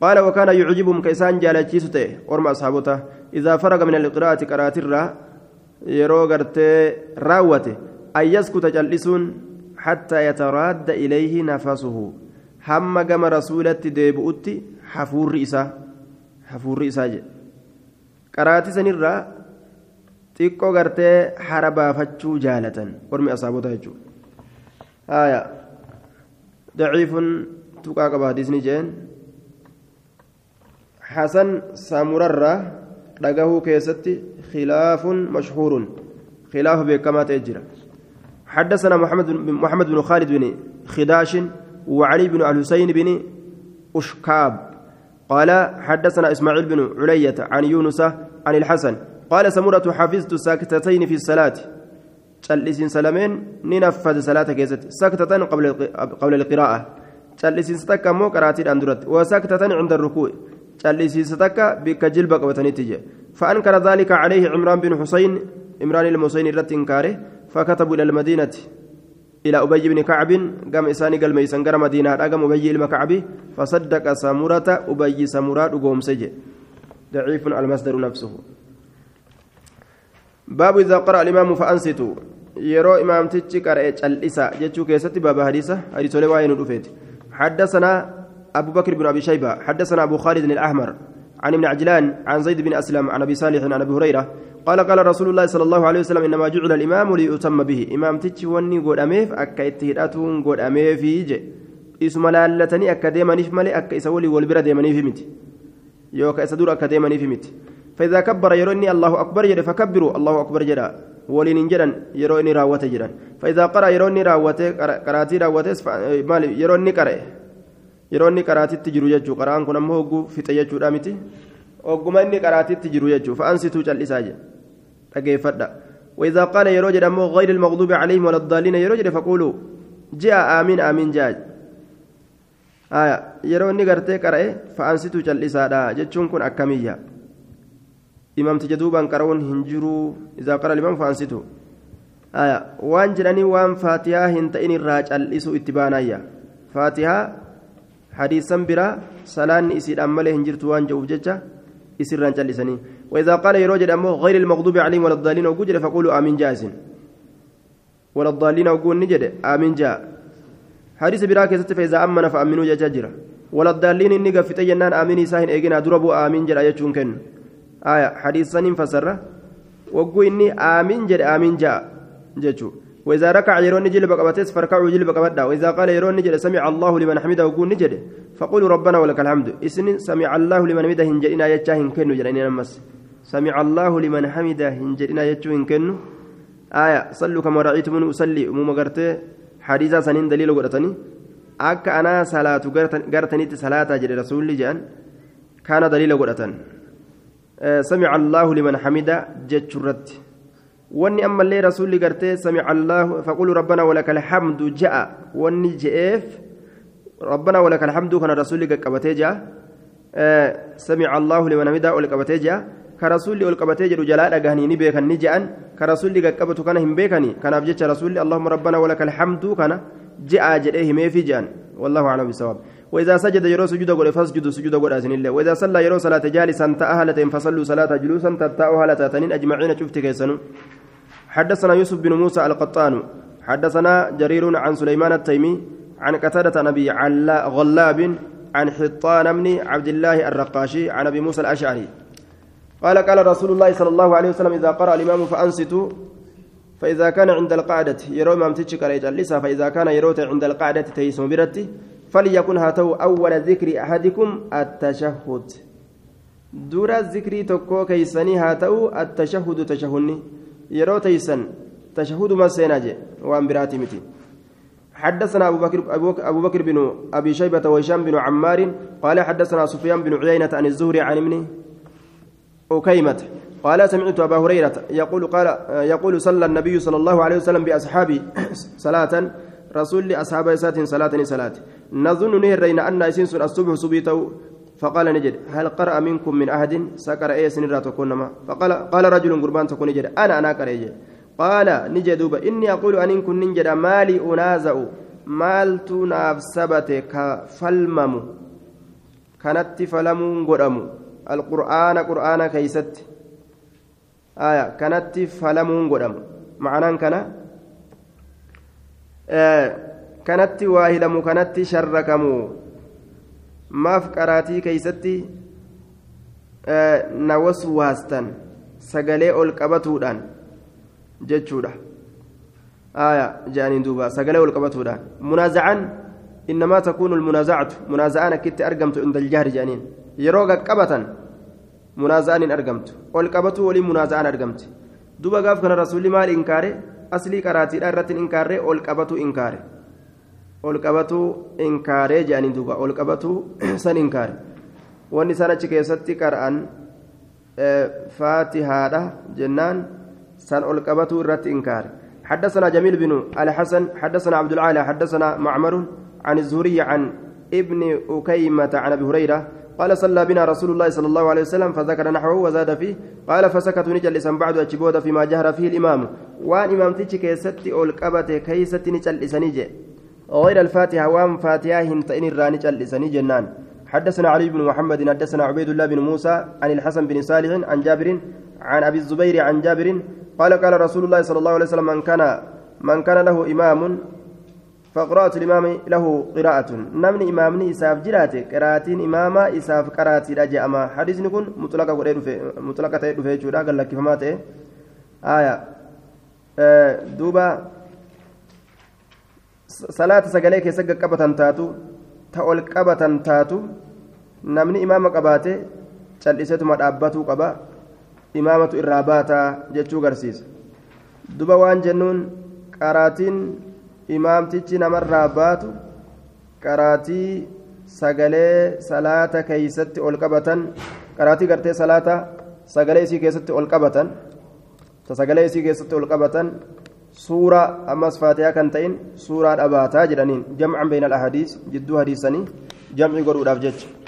قال وكان يعجبهم كيسان جالتشي سته ورم أصحابته إذا فرغ من القراءة قراءة الرا يرو قرت راوته أن يسكت جلسون حتى يتراد إليه نفسه هم قام رسولة ديبؤتي حفور رئيسا حفور رئيسا قراءة سنرا xiqqoo gartee hara baafachuu jaalatan ormi asaabota jechuudha haaya daciifun tuqaa qaba hadiisni jeen saamurarraa dhagahuu keessatti khilaafun mashhuurun khilaafa beekamaa ta'e jira حدثنا محمد محمد بن خالد بن خداش وعلي بن الحسين بن أشكاب. قال حدثنا إسماعيل بن علية عن يونس عن الحسن. قال سمرة حفظت ساكتتين في الصلاة. جلسين سلامين ننفذ صلاة كيست. سكتة قبل قبل القراءة. جلسين ستكا مو قراتي أندرت. وسكتة عند الركوع. جلسين ستكا بك جلبك وتنتج فأنكر ذلك عليه عمران بن حسين عمران المحسين رت إنكاره فكتبوا إلى المدينة إلى أبي بن كعب قام إساني قال ميسان قرى مدينة قام أبي المكعب فصدق سمرة أبي سمرات وقوم سجي ضعيف المصدر نفسه باب إذا قرأ الإمام فأنصتوا يرو إمام تتشي قرأ جلسة جتشو كيستي باب حديثة حديث لواين حدثنا أبو بكر بن أبي شيبة حدثنا أبو خالد الأحمر عن ابن عجلان عن زيد بن أسلم عن أبي صالح عن أبي هريرة قال قال رسول الله صلى الله عليه وسلم إنما جعل الإمام ليؤتم به. إمام تتشي وني قول أميف أكا اتهداتون قول أميف يجي. isuma laallatanii akka deemaniif malee akka isa walii wal bira deemaniif miti yookaan isa dura akka deemaniif miti فإذا كبر يروني الله أكبر جدا فكبروا الله أكبر جدا. ولين جدا يروني راوته جدا. فإذا قرأ يروني راوته قرأتي راوته مال يروني قرأ يروني قراتي تجرو يجو قرآن كنا مهوغو في تيجو رامتي وقما إني قراتي تجرو يجو فأنستوا جل إساجة أجيفدا وإذا قال يروج غير المغضوب عليهم ولا الضالين يروج فقولوا جاء آمين آمين جاء آية يروني قرتي قرأ فأنستوا جل إسادا جتشون كن أكمية qara'uun hin jiru. Isaa qara liman faansitu waan jedhanii waan faatihaa hin ta'in irraa cal'isu itti baanayya faatihaa hadiisan biraa salaanni isiidhaan malee hin jirtu waan jedhuuf jecha isirraan cal'isanii. وإذا قال يروج أمه غير المغضوب عليهم ولا الضالين وجد فقولوا آمين جائز ولا الضالين وقول نجد آمين جاء حديث براك فإذا أمن فأمنوا جاجرة ولا الضالين إني قفت جنان آمين ساهن إيجنا دربوا آمين جرى يجون كن آية حديث سنين فسره وقو إني آمين جد آمين جاء جتشو وإذا ركع يرون نجل بقبتس فركعوا جل بقبتنا. وإذا قال يرون نجل سمع الله لمن حمده وقول نجل. فقولوا ربنا ولك الحمد. إسن سمع الله لمن حمده هنجرنا يتشاهن كنو جرين نمس. سمع الله لمن حمده هنجرنا يتشوهن كنو آية صلوا كما رأيتم أصلي. أموما قرتي حديثا سنين دليل قرتني أك أنا صلاة قرتني صلاة جري رسول جان. كان دليل قرتني سمع الله لمن حمد جتشرت واني اما اللي رسول قرتي سمع الله فقولوا ربنا ولك الحمد جاء واني جئف ربنا ولك الحمد كان رسول قبتي جاء سمع الله لمن حمد ولك قبتي جاء كرسول ولك قبتي جاء جلاء غني نبيك نجان كرسول قبتو كان هم بيكني كان ابجت رسول اللهم ربنا ولك الحمد كان جاء جئه ما في جان والله اعلم بالصواب وإذا سجد يرو سجود قول فاسجدوا سجود قول أسن الله. وإذا صلى يرو صلاة جالسا تأهلة فصلوا صلاة جلوسا تتأوا هلة تنين أجمعين شفت كيسنو. حدثنا يوسف بن موسى القطان. حدثنا جرير عن سليمان التيمي عن قتادة نبي علا غلاب عن حطان بن عبد الله الرقاشي عن أبي موسى الأشعري. قال قال رسول الله صلى الله عليه وسلم إذا قرأ الإمام فأنصتوا. فإذا كان عند القعدة يرو إمام تشكر يجلسها فإذا كان يروت عند القعدة تيسم برتي. فليكن هاتو أول ذكر أحدكم التشهد. دور الذكر تكو كيسني هاتو التشهد تشهني. يرو تيسن. تشهد ما سيناجي. وان براتي متي. حدثنا أبو بكر أبو بكر بن أبي شيبة وهشام بن عمار قال حدثنا سفيان بن عيينة عن الزهري عن ابن أكيمة قال سمعت أبا هريرة يقول قال يقول صلى النبي صلى الله عليه وسلم بأصحابه صلاة. رسول أصحاب سات صلاة صلاة. نظن نهرين أن إسنس الصبح صبيته فقال نجد هل قرأ منكم من أحد؟ سكر أي سنرا تكون ما؟ فقال قال رجل قربان تكون نجد أنا أنا قرأ قال نجد إني أقول أن كن نجد مالي أنازع مالت نافسبت كفلمم كانت فلمون قرأم القرآن قرآن كيست. آية كانت فلمون قرأم معناه كان kanatti waa hilamu kanatti sharrakamu maaf qaraatii keeysatti na waswaastan sagalee ol qabatuudhaan jechuudha aya jedhaniin duuba sagalee ol qabatuudhaan munaazacaan innamaa takuunu lmunaazacatu munaaza'aan akkitti argamtu inda aljahri jedhaniin yeroo qaqqabatan munaaza'aan hin argamtu ol qabatuu waliin munaaza'aan argamti duuba gaaf kana rasuulli maal inkaare aslii qaraatiidha irratti inkaarree ol qabatu inkaare ol qabatu inkaaree jedhanii duuba. Ol qabatu [clears throat] san inkaare. Wanni isaan achi keessatti qara'an faatihaadha jennaan san ol qabatu irratti inkaare. حدثنا جميل بن الحسن حدثنا عبد العالى حدثنا معمر عن الزهري عن ابن أكيمة عن أبي هريرة قال صلى بنا رسول الله صلى الله عليه وسلم فذكر نحوه وزاد فيه قال فسكتوا نجلسا بعد أجبود فيما جهر فيه الإمام وان إمام تيجي كيستي أول قبته كيستي نجلسني غير الفاتحة وأم فاتحة هنتين الراني جلسني جنان. حدثنا علي بن محمد حدثنا عبيد الله بن موسى عن الحسن بن صالح عن جابر عن أبي الزبير عن جابر قال قال رسول الله صلى الله عليه وسلم من كان من كان له إمام فقراءة الإمام له قراءة. نمن إمامني إساف جراتي قراءة إماما إساف قراءة رجع أما. حديث نكون مطلقة مطلقة قال لك فماته آية. آه دوبا صلاة سقلي كيسا قبة تاتو تأول قبة تاتو نمني إمام قباته cal'isetuma dhaabbatuu qaba imaamatu irraa baataa jechuu garsiisa duba waan jennuun qaraatiin imaamtichi namarraa baatu qaraatii sagalee salaata keeysatti ol qabatan qaraatii gartee salaata sagalee isii keessatti ol qabatan ta sagalee isii keessatti ol qabatan faatiyaa kan ta'in suuraa dhabaataa jedhaniin jamcan beeyna al ahadiis jidduu hadiisanii jamcii godhuudhaaf jecha